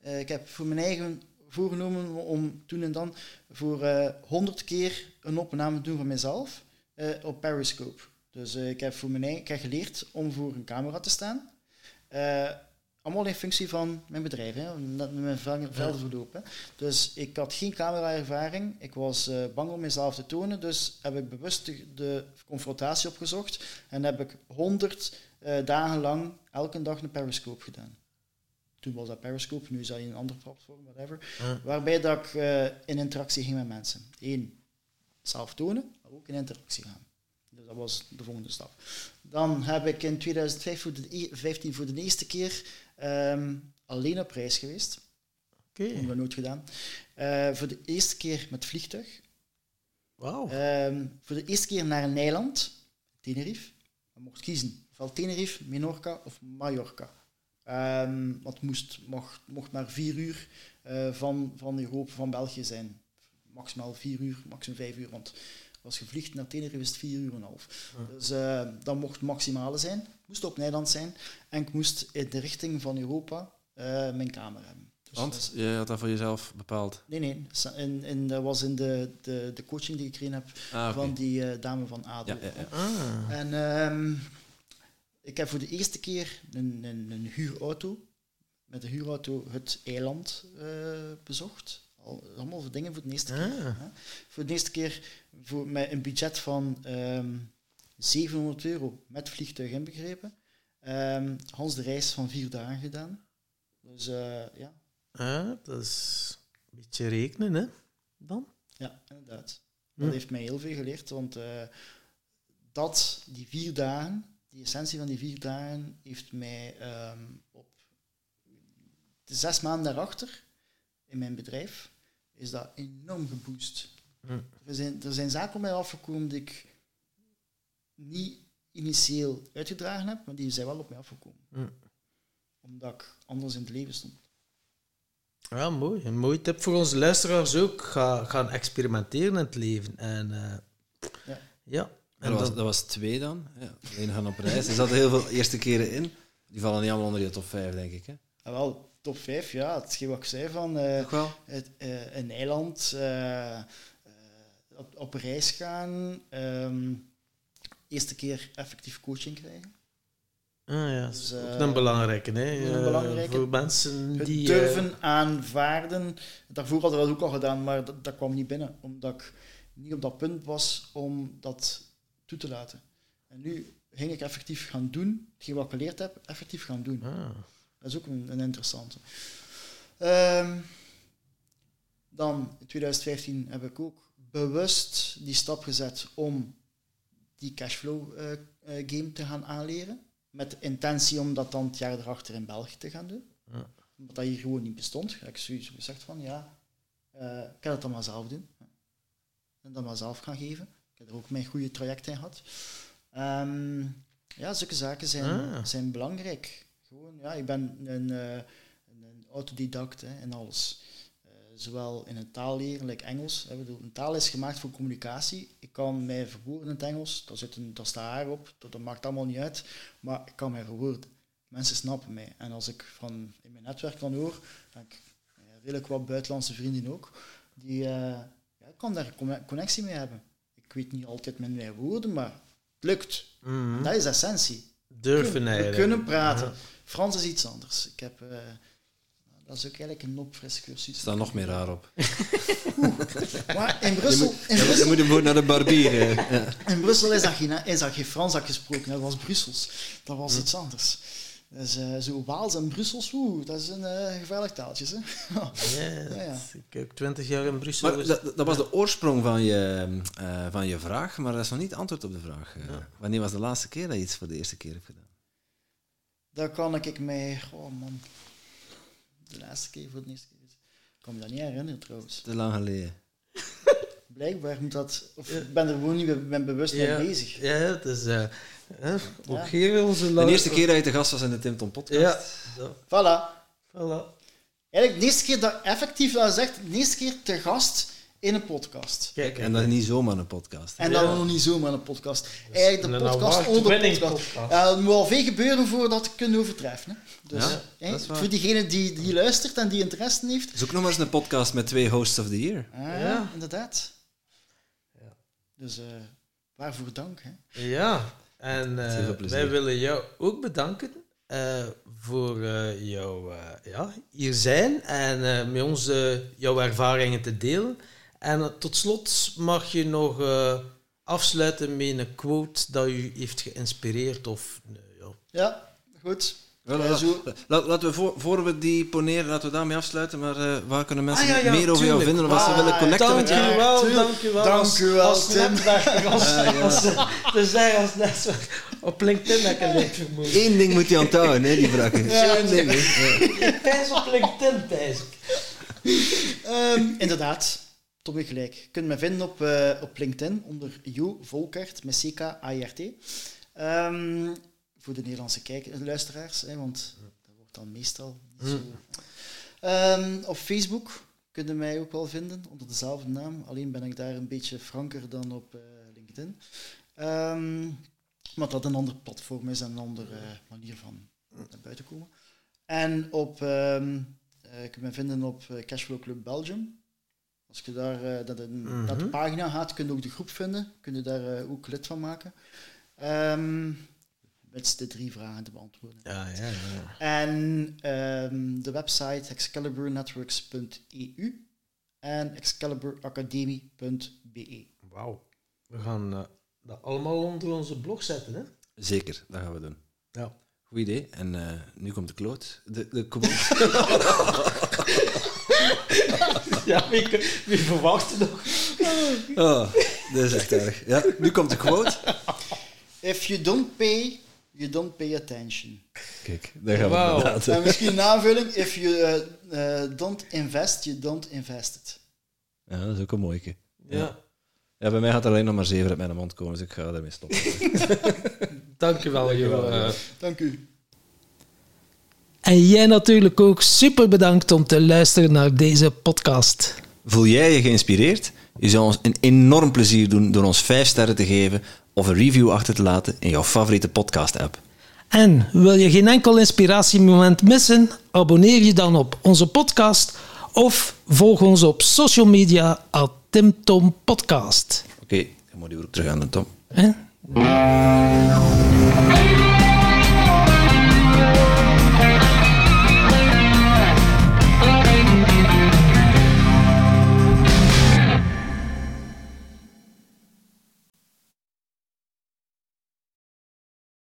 eh, ik heb voor mijn eigen voorgenomen om toen en dan voor eh 100 keer een opname te doen van mezelf eh, op Periscope. Dus eh, ik heb voor mijn eigen, ik heb geleerd om voor een camera te staan. Allemaal in functie van mijn bedrijf, hè, omdat mijn vel- velden verlopen. Dus ik had geen camera-ervaring. Ik was bang om mezelf te tonen, dus heb ik bewust de, de confrontatie opgezocht en heb ik 100 eh, dagen lang elke dag een Periscope gedaan. Toen was dat Periscope, nu is dat in een ander platform, whatever. Ja. Waarbij dat ik eh, in interactie ging met mensen. Eén, zelf tonen, maar ook in interactie gaan. Dus dat was de volgende stap. Dan heb ik in 2015 voor de, e- 15 voor de eerste keer ehm, alleen op reis geweest. Oké, hebben we nooit gedaan. Eh, voor de eerste keer met vliegtuig. wauw. Ehm, voor de eerste keer naar een eiland, Tenerife. Je mocht kiezen, ofwel Tenerife, Menorca of Mallorca. Want het moest, mocht, mocht maar vier uur eh, van, van Europa, van België zijn. Maximaal vier uur, maximum vijf uur. Want als je vliegt naar Tenerife is het vier uur en een half. Dus eh, dat mocht het maximale zijn. Moest op Nederland zijn. En ik moest in de richting van Europa eh, mijn kamer hebben. Dus Want je had dat voor jezelf bepaald. Nee, nee. In, in, dat was in de, de, de coaching die ik gekregen heb Ah, van die dame van ADO. Ja, ja, ja. Ah. En ehm, ik heb voor de eerste keer een, een, een huurauto, met een huurauto het eiland eh, bezocht. Al, allemaal voor dingen voor de eerste keer. Ah. hè. Voor de eerste keer voor, met een budget van ehm 700 euro met vliegtuig inbegrepen. Ehm Hans de reis van vier dagen gedaan. Dus eh, ja, Ah, dat is een beetje rekenen, hè? Dan? Ja, inderdaad. Dat Hm. heeft mij heel veel geleerd, want eh, dat, die vier dagen, die essentie van die vier dagen, heeft mij ehm, op de zes maanden daarachter in mijn bedrijf, is dat enorm geboost. Hm. Er, zijn, er zijn zaken op mij afgekomen die ik niet initieel uitgedragen heb, maar die zijn wel op mij afgekomen. Hm. Omdat ik anders in het leven stond. Ja, mooi. Een mooie tip voor onze luisteraars ook. Ga, gaan experimenteren in het leven. En eh, Ja. ja. En dat, was, dat was twee dan. Ja, alleen gaan op reis. Er zaten heel veel eerste keren in. Die vallen niet allemaal onder je top 5, denk ik. Hè? En wel, top 5, ja, het is wat ik zei van... eh, Toch wel? het, eh, een eiland, eh, eh, op, op reis gaan, ehm, eerste keer effectief coaching krijgen. Ah, ja, Dus, dat is ook een belangrijke. Hè? een belangrijke. Voor mensen Het die... durven eh, aanvaarden. Daarvoor hadden we dat ook al gedaan, maar dat, dat kwam niet binnen. Omdat ik niet op dat punt was om dat toe te laten. En nu ging ik effectief gaan doen, hetgeen wat ik geleerd heb, effectief gaan doen. ah. Dat is ook een, een interessante. Ehm, dan, in 2015, heb ik ook bewust die stap gezet om die cashflow eh, eh, game te gaan aanleren. Met de intentie om dat dan het jaar erachter in België te gaan doen. Ja. Omdat dat hier gewoon niet bestond. Heb ik sowieso gezegd van, ja, eh, ik kan het dan maar zelf doen. En dan maar zelf gaan geven. Ik heb er ook mijn goede traject in gehad. Ehm, ja, zulke zaken zijn, Ah. zijn belangrijk. Gewoon, ja, ik ben een, eh, een, autodidact hè, in alles. Eh, zowel in een taal leren, like Engels. Hè, bedoel, een taal is gemaakt voor communicatie. Ik kan mij verwoorden in het Engels. Daar, zit een, daar staat haar op. Dat, dat maakt allemaal niet uit. Maar ik kan mij verwoorden. Mensen snappen mij. En als ik van, in mijn netwerk dan hoor, dan ik ja, redelijk wat buitenlandse vrienden ook, die, eh, ja, ik kan daar connectie mee hebben. Ik weet niet altijd met mijn woorden, maar het lukt. Mhm. Dat is essentie. Durven We eigenlijk. kunnen praten. Ja. Frans is iets anders. Ik heb, eh, dat is ook eigenlijk een opfrisse Er staat nog meer raar op. Maar in Je Brussel, moet, in je Brussel, moet hem naar de barbier. Ja. in Brussel is, dat geen, is dat geen Frans dat gesproken. Dat was Brussels. Dat was iets anders. Dus eh, zo Waals en Brussels, oeh, dat is een eh, gevaarlijk taaltje. Hè? Ja, Ja, Ik heb 20 jaar in Brussel. Maar dat, dat was de oorsprong van je, eh, van je vraag, maar dat is nog niet het antwoord op de vraag. eh. Wanneer was de laatste keer dat je iets voor de eerste keer hebt gedaan? Daar kan ik mij... Oh man. De laatste keer voor de eerste keer. Ik kan me dat niet herinneren trouwens. Te lang geleden. Blijkbaar moet dat... Of ik ben er gewoon niet be- ben bewust mee bezig. Ja, het is... eh, hè, ook Ja. hier onze... De eerste keer dat je te gast was in de Tim Tom podcast. Ja. Voilà. voilà. Eigenlijk de eerste keer dat effectief dat zegt, de eerste keer te gast in een podcast. Kijk, En dat is niet zomaar een podcast. hè. En dan Ja. nog niet zomaar een podcast. Eigenlijk de een podcast onder podcast. podcast. Ja, er moet al veel gebeuren voordat het kunnen overtreffen. Hè. Dus, Ja, hè, dat is waar. voor diegene die, die luistert en die interesse heeft. Zoek nog maar eens een podcast met twee hosts of the year. Ah, Ja. inderdaad. Ja. Dus eh, waarvoor dank. Hè. Ja, en eh, wij willen jou ook bedanken eh, voor eh, jouw eh, ja, hier zijn en eh, met ons jouw ervaringen te delen. En tot slot mag je nog eh, afsluiten met een quote dat u heeft geïnspireerd of ja. Ja, goed. Wel, zo- laten we voor, voor we die poneren, laten we daarmee afsluiten. Maar eh, waar kunnen mensen Ah, ja, ja, meer over jou vinden? Of als ze Ah, willen connecten Dank met u jou? Wel, tuurlijk. dank u wel. Dank als, u wel, als Tim. netwerker, als, als, als netwerk. Op LinkedIn heb ik een vermoeden. Eén ding moet je onthouden, hè, die vragen. Ja. Eén ding. Thijs op LinkedIn, Thijs. Ehm, inderdaad, Tommy gelijk. Je kunt me vinden op, eh, op LinkedIn onder Jo Volkert met CK-A-I-R-T. Ehm, voor de Nederlandse kijkers, luisteraars, hè, want dat wordt dan meestal niet zo. Ehm, op Facebook kun je mij ook wel vinden onder dezelfde naam. Alleen ben ik daar een beetje franker dan op eh, LinkedIn. Ehm, maar dat een ander platform is en een andere eh, manier van naar buiten komen. En op, ehm eh, je kunt me vinden op eh, Cashflow Club Belgium. Als je daar eh, dat in, Mhm. naar de pagina gaat, kun je ook de groep vinden. Kun je daar eh, ook lid van maken. Met de drie vragen te beantwoorden. Ja, ja, ja. En ehm, de website excaliburnetworks.eu en excaliburacademie.be. Wauw. We gaan eh, dat allemaal onder onze blog zetten, hè? Zeker, dat gaan we doen. Ja. Goed idee. En eh, nu komt de kloot. De, de quote. Ja, wie, wie verwacht nog? Oh, dat is echt erg. Ja, nu komt de quote. If you don't pay, you don't pay attention. Kijk, daar gaan we inderdaad. En misschien een aanvulling, if you eh, eh, don't invest, you don't invest it. Ja, dat is ook een mooie. Ja. Ja, bij mij gaat er alleen nog maar zeven uit mijn mond komen, dus ik ga ermee stoppen. Dankjewel, Jo. eh. Dank u. En jij natuurlijk ook super bedankt om te luisteren naar deze podcast. Voel jij je geïnspireerd? Je zou ons een enorm plezier doen door ons 5 sterren te geven of een review achter te laten in jouw favoriete podcast-app. En wil je geen enkel inspiratiemoment missen? Abonneer je dan op onze podcast of volg ons op social media at TimTom Podcast. Oké, dan moet je weer terug aan de Tom. Hè?